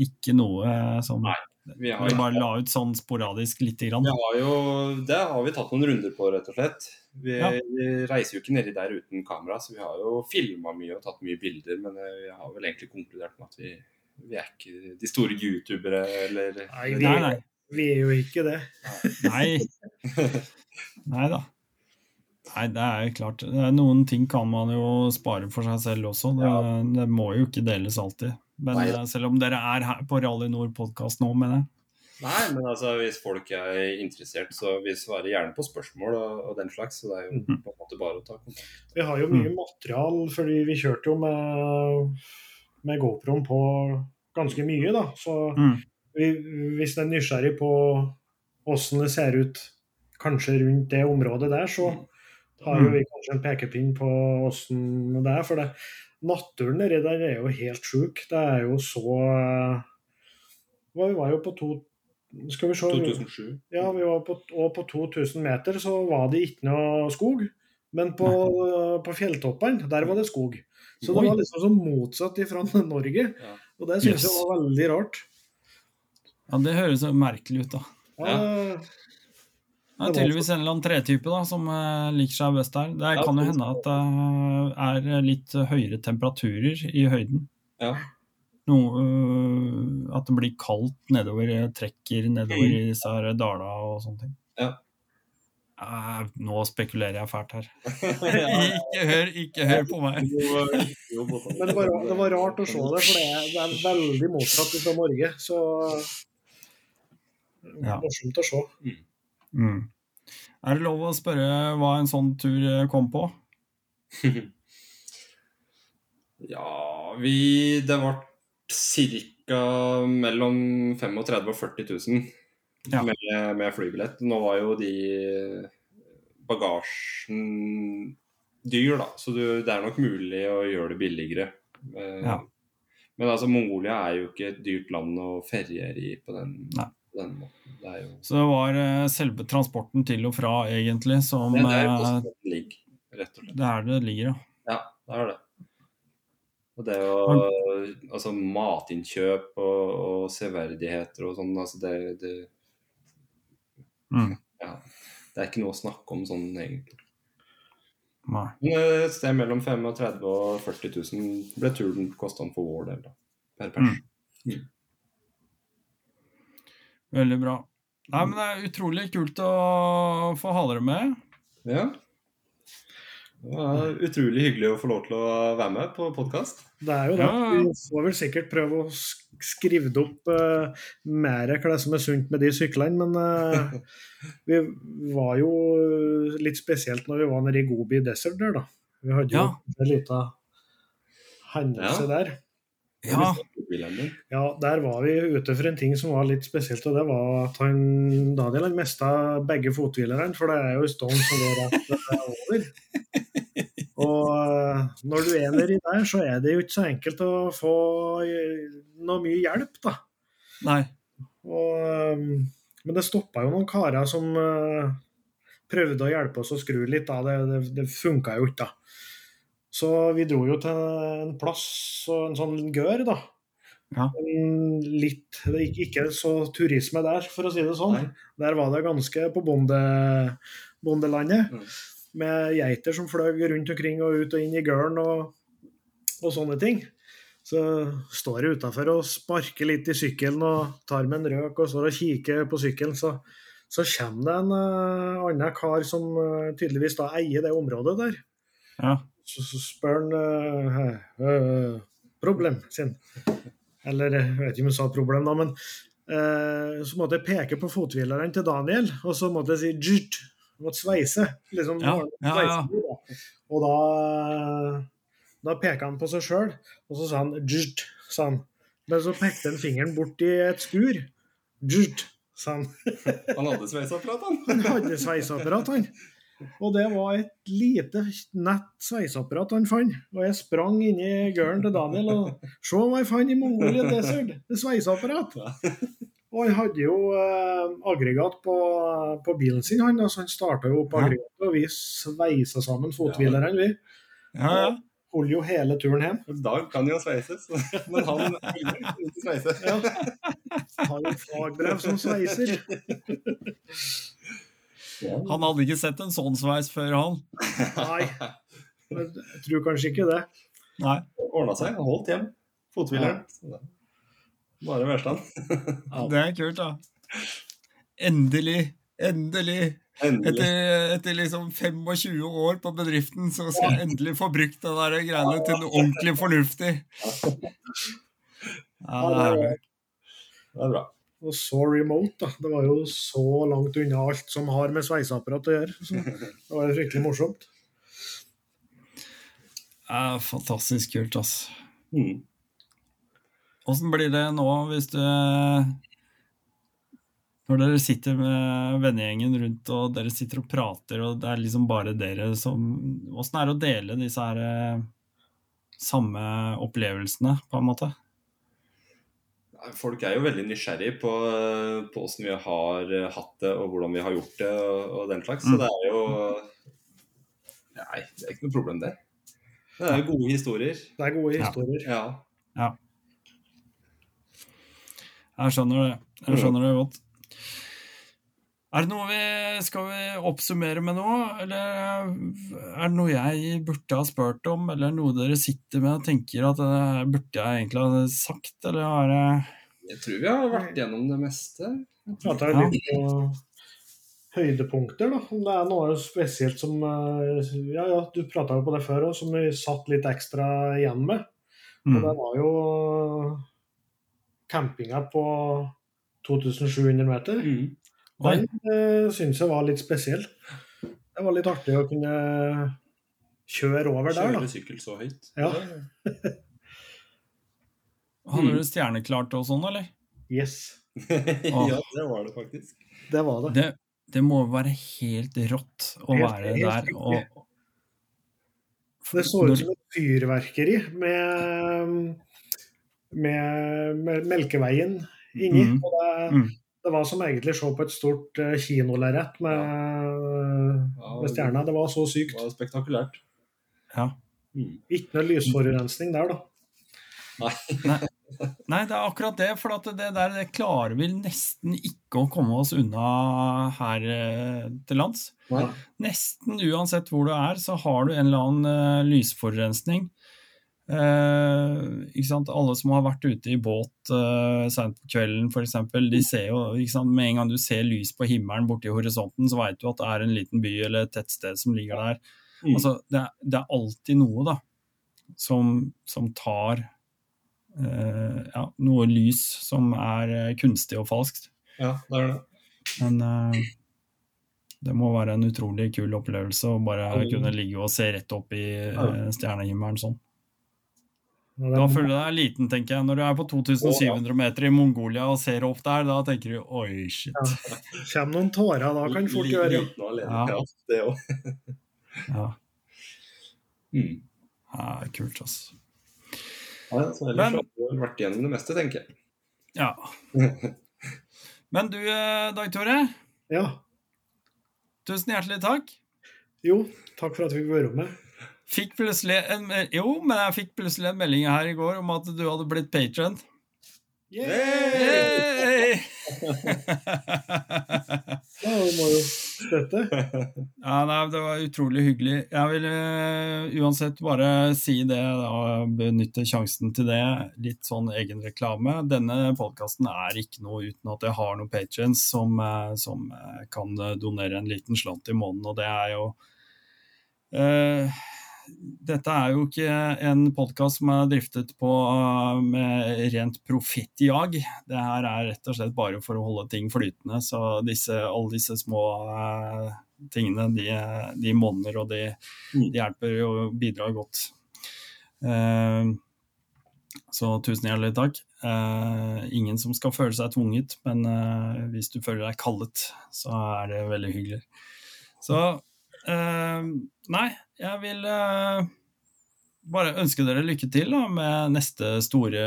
ikke noe som Nei, Vi har, vi bare la ut sånn sporadisk lite grann? vi har jo, det har vi tatt noen runder på, rett og slett. Vi, Ja. vi reiser jo ikke nedi der uten kamera, så vi har jo filma mye og tatt mye bilder. Men eh, vi har vel egentlig konkludert med at vi, vi er ikke de store youtubere eller Nei, vi, Nei, nei. vi er jo ikke det. Nei. Nei da. Nei, det er jo klart. Noen ting kan man jo spare for seg selv også. Det, det må jo ikke deles alltid. Men Nei. eh, selv om dere er her på Rally Nord podkast nå, mener jeg. Nei, men altså, hvis folk er interessert, så vi svarer gjerne på spørsmål og, og den slags. Så det er jo Mhm. på en måte bare å ta kontakt. Vi har jo mye material, fordi vi kjørte jo med, med GoProen på ganske mye, da. Så Mm. vi, hvis en er nysgjerrig på åssen det ser ut kanskje rundt det området der, så har jo vi kanskje en pekepinn på åssen det er. For det, naturen nedi der er jo helt sjuk. Det er jo så eh, Vi var jo på to Skal vi se 2007. ja, vi var på, og på 2000 meter så var det ikke noe skog. Men på, på fjelltoppene, der var det skog. Så det var liksom så motsatt ifra Norge. Ja. Og det syns Yes. jeg var veldig rart. Ja, Det høres så merkelig ut, da. Ja, Det er tydeligvis en eller annen tretype da, som eh, liker seg best der. Det kan jo hende at det er litt høyere temperaturer i høyden. Ja. Noe, øh, at det blir kaldt nedover, trekker nedover i disse her dala og sånne ting. Ja. Uh, nå spekulerer jeg fælt her. Ikke hør, ikke hør på meg. Men det var, det var rart å se det, for det er, det er veldig motsatt fra Norge. Så Ja. morsomt å se. Mm. Er det lov å spørre hva en sånn tur eh, kom på? Ja, vi Det ble ca. mellom 35 000 og 40 000 Ja. med, med flybillett. Nå var jo de bagasjen dyr, da, så du, det er nok mulig å gjøre det billigere. Eh, Ja. Men altså, Mongolia er jo ikke et dyrt land å feriere i på den, på den måten. Det jo Så det var eh, selve transporten til og fra, egentlig, som det, det er jo eh, ligger, rett og slett. Det er det det ligger, ja. Ja, det er det. Og det å Altså matinnkjøp og, og severdigheter og sånn, altså det, det Mm. Ja. Det er ikke noe å snakke om sånn, egentlig. Nei. Eh, et sted mellom 35 og 40 000 ble turen kostnaden for vår del, da. Per pers. Veldig bra. Nei, men Det er utrolig kult å få ha dere med. Ja. Det var utrolig hyggelig å få lov til å være med på podkast. Det er jo det. Ja. Vi får vel sikkert prøve å skrive opp uh, mer hva som er sunt med de syklene, men uh, vi var jo litt spesielt når vi var nede i Gobi Desert der, da. Vi hadde jo Ja. en liten hendelse Ja. der. Ja, Ja, der var vi ute for en ting som var litt spesielt, og det var at han Daniel han mista begge fothvilerne, for det er jo stående som går rett eh, over. Og eh, når du er nedi der, så er det jo ikke så enkelt å få eh, noe mye hjelp, da. nei. Og, eh, men det stoppa jo noen karer som prøvde å hjelpe oss å skru litt, da. Det, det, det funka jo ikke, da. Så vi dro jo til en plass, og en sånn gør, da. Ja. Litt Ikke så turisme der, for å si det sånn. Nei. Der var det ganske på bonde, bondelandet. Mm. Med geiter som fløy rundt omkring og ut og inn i gården og, og sånne ting. Så står jeg utafor og sparker litt i sykkelen og tar med en røk og står og kikker på sykkelen. Så, så kommer det en uh, annen kar som uh, tydeligvis da eier det området der. Ja. Så, så spør han uh, problem sin. Eller jeg vet ikke om han sa problem, da, men så måtte jeg peke på fothvilerne til Daniel, og så måtte jeg si djut. Måtte sveise. Liksom, ja, ja, ja. Og da da peka han på seg sjøl, og så sa han djt, sa han. Men så pekte han fingeren bort i et skur. Djt, sa han. han hadde sveiseapparat, han. han hadde sveiseapparat, han. Og det var et lite, nett sveiseapparat han fant. Og jeg sprang inn i gøren til Daniel og Se hva jeg fant i Mongolia Desert! Det sveiseapparat! Og han hadde jo eh, aggregat på, på, bilen sin, han. Altså, han starta jo opp aggregatet, og vi sveisa sammen fothvilerne, vi. Ja, ja holder jo hele turen hjem. Dag kan jo sveises, men han vil ikke sveise. Ja. Har jo fagbrev som sveiser. Han hadde ikke sett en sånn sveis før, han. Nei, jeg tror kanskje ikke det. Nei. Ordna seg. Holdt hjem. Fothvileren. Ja. Bare verstand. Det er kult, da. Endelig, endelig etter, etter, liksom 25 år på bedriften, så skal jeg endelig få brukt det der greiene til noe ordentlig fornuftig. Ja, det er, det er bra. Og så remote, da. Det var jo så langt unna alt som har med sveiseapparat å gjøre. Så det var fryktelig morsomt. Ja, fantastisk kult, ass. Mm. Åssen blir det nå hvis du når dere sitter med vennegjengen rundt og dere sitter og prater, og det er liksom bare dere som Åssen er det å dele disse her eh, samme opplevelsene, på en måte? Folk er jo veldig nysgjerrig på, på hvordan vi har hatt det og hvordan vi har gjort det og, og den slags. Så mm. det er jo Nei, det er ikke noe problem, det. Det er gode historier. Det er gode historier. Ja. ja. Jeg skjønner det. Jeg skjønner det godt. Er det noe vi Skal vi oppsummere med noe, eller er det noe jeg burde ha spurt om, eller noe dere sitter med og tenker at det burde jeg egentlig ha sagt, eller er det Jeg tror vi har vært gjennom det meste. Prata litt på høydepunkter, da. Om det er noe spesielt som eh, Ja, ja, du prata jo på det før òg, som vi satt litt ekstra igjen med. Og mm. det var jo campinga på 2700 meter. Mm. Den eh, syns jeg var litt spesiell. Det var litt artig å kunne kjøre over kjøre der, da. Kjøre sykkel så høyt. Ja. Hadde du stjerneklart og sånn, eller? Yes. ja, det var det faktisk. Det var det. Det, det må være helt rått å helt, være helt der og Det så ut som et fyrverkeri med, med, med Melkeveien inni. Mm. Og det, mm. Det var som egentlig å se på et stort uh, kinolerret med, ja, med stjerner. Det var så sykt. Det var spektakulært. Ja. Mm. Ikke noe lysforurensning der, da. Nei. Nei. Det er akkurat det. For det der det klarer vi nesten ikke å komme oss unna her eh, til lands. Nei. Nesten uansett hvor du er, så har du en eller annen uh, lysforurensning. Eh, Alle som har vært ute i båt eh, sent på kvelden f.eks., de ser jo sant, Med en gang du ser lys på himmelen borti horisonten, så veit du at det er en liten by eller et tettsted som ligger der. Mm. Altså, det, er, det, er alltid noe da, som, som tar eh, ja, noe lys som er eh, kunstig og falskt. Ja, det er det. Men eh, det må være en utrolig kul opplevelse å bare kunne ligge og se rett opp i eh, stjernehimmelen sånn. Da føler du deg liten, tenker jeg. Når du er på 2700 meter i Mongolia og ser opp der, da tenker du oi, shit. Ja. Kommer noen tårer, da kan folk gjøre ja. ja, det òg. ja. Mm. ja. Kult, altså. Ja, så ellers Men, har du vært igjennom det meste, tenker jeg. Ja. Men du, eh, Dag Tore. Ja. Tusen hjertelig takk. Jo, takk for at vi fikk være med. Fikk plutselig en, jo, men jeg fikk plutselig en melding her i går om at du hadde blitt patron. Yay! Ja, vi må jo støtte. Ja, nei, det var utrolig hyggelig. Jeg vil uh, uansett bare si det, og benytte sjansen til det. Litt sånn egenreklame. Denne podkasten er ikke noe uten at jeg har noen patrients som, uh, som uh, kan donere en liten slant i måneden, og det er jo dette er jo ikke en podkast som er driftet på uh, med rent profittjag. Det her er rett og slett bare for å holde ting flytende. Så disse, alle disse små uh, tingene, de, de monner og de, de, mm. hjelper og bidrar godt. Uh, så tusen hjertelig takk. Ingen som skal føle seg tvunget, men hvis du føler deg kallet, så er det veldig hyggelig. Så uh, nei, jeg vil uh, bare ønske dere lykke til da, med neste store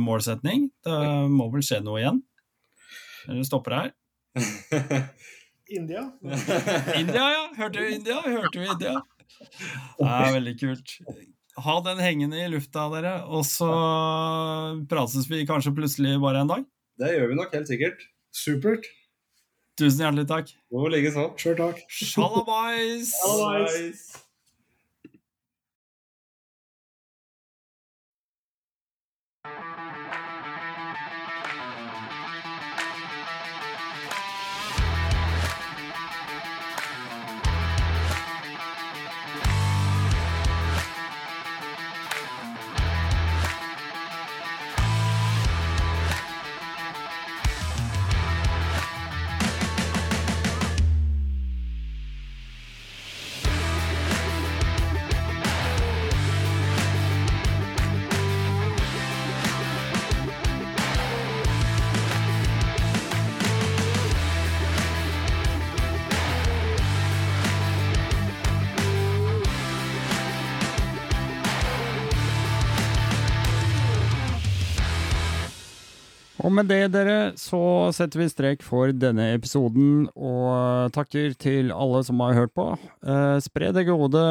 målsetning. Det må vel skje noe igjen? Eller stopper her? India. India, ja. Hørte du India? Hørte du India? Det er veldig kult. Ha den hengende i lufta, dere, og så prates vi kanskje plutselig bare en dag? Det gjør vi nok helt sikkert. Supert. Tusen hjertelig takk. Jo, likeså. Sjøl takk. Shalabais! Med det, dere, så setter vi strek for denne episoden, og takker til alle som har hørt på. Eh, spre det gode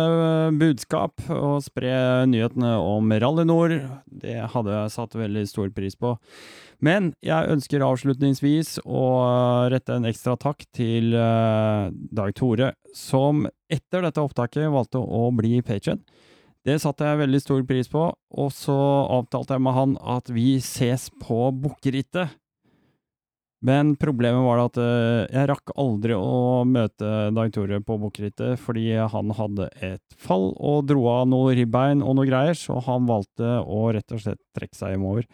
budskap, og spre nyhetene om Rally Nord. Det hadde jeg satt veldig stor pris på. Men jeg ønsker avslutningsvis å rette en ekstra takk til eh, Dag Tore, som etter dette opptaket valgte å bli patron. Det satte jeg veldig stor pris på, og så avtalte jeg med han at vi ses på Bukkerittet. Men problemet var at uh, jeg rakk aldri å møte Dag Tore på Bukkerittet, fordi han hadde et fall og dro av noe ribbein og noe greier, så han valgte å rett og slett trekke seg hjemover.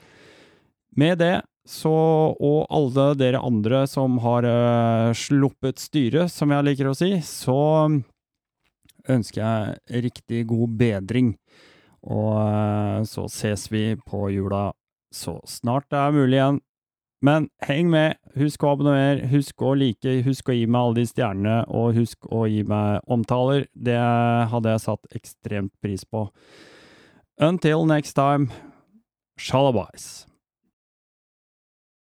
Med det, så, og alle dere andre som har uh, sluppet styret, som jeg liker å si, så ønsker jeg riktig god bedring. Og eh, så ses vi på jula så snart det er mulig igjen. Men heng med, husk å abonnere, husk å like, husk å gi meg alle de stjernene, og husk å gi meg omtaler. Det hadde jeg satt ekstremt pris på. Until next time, shalabais.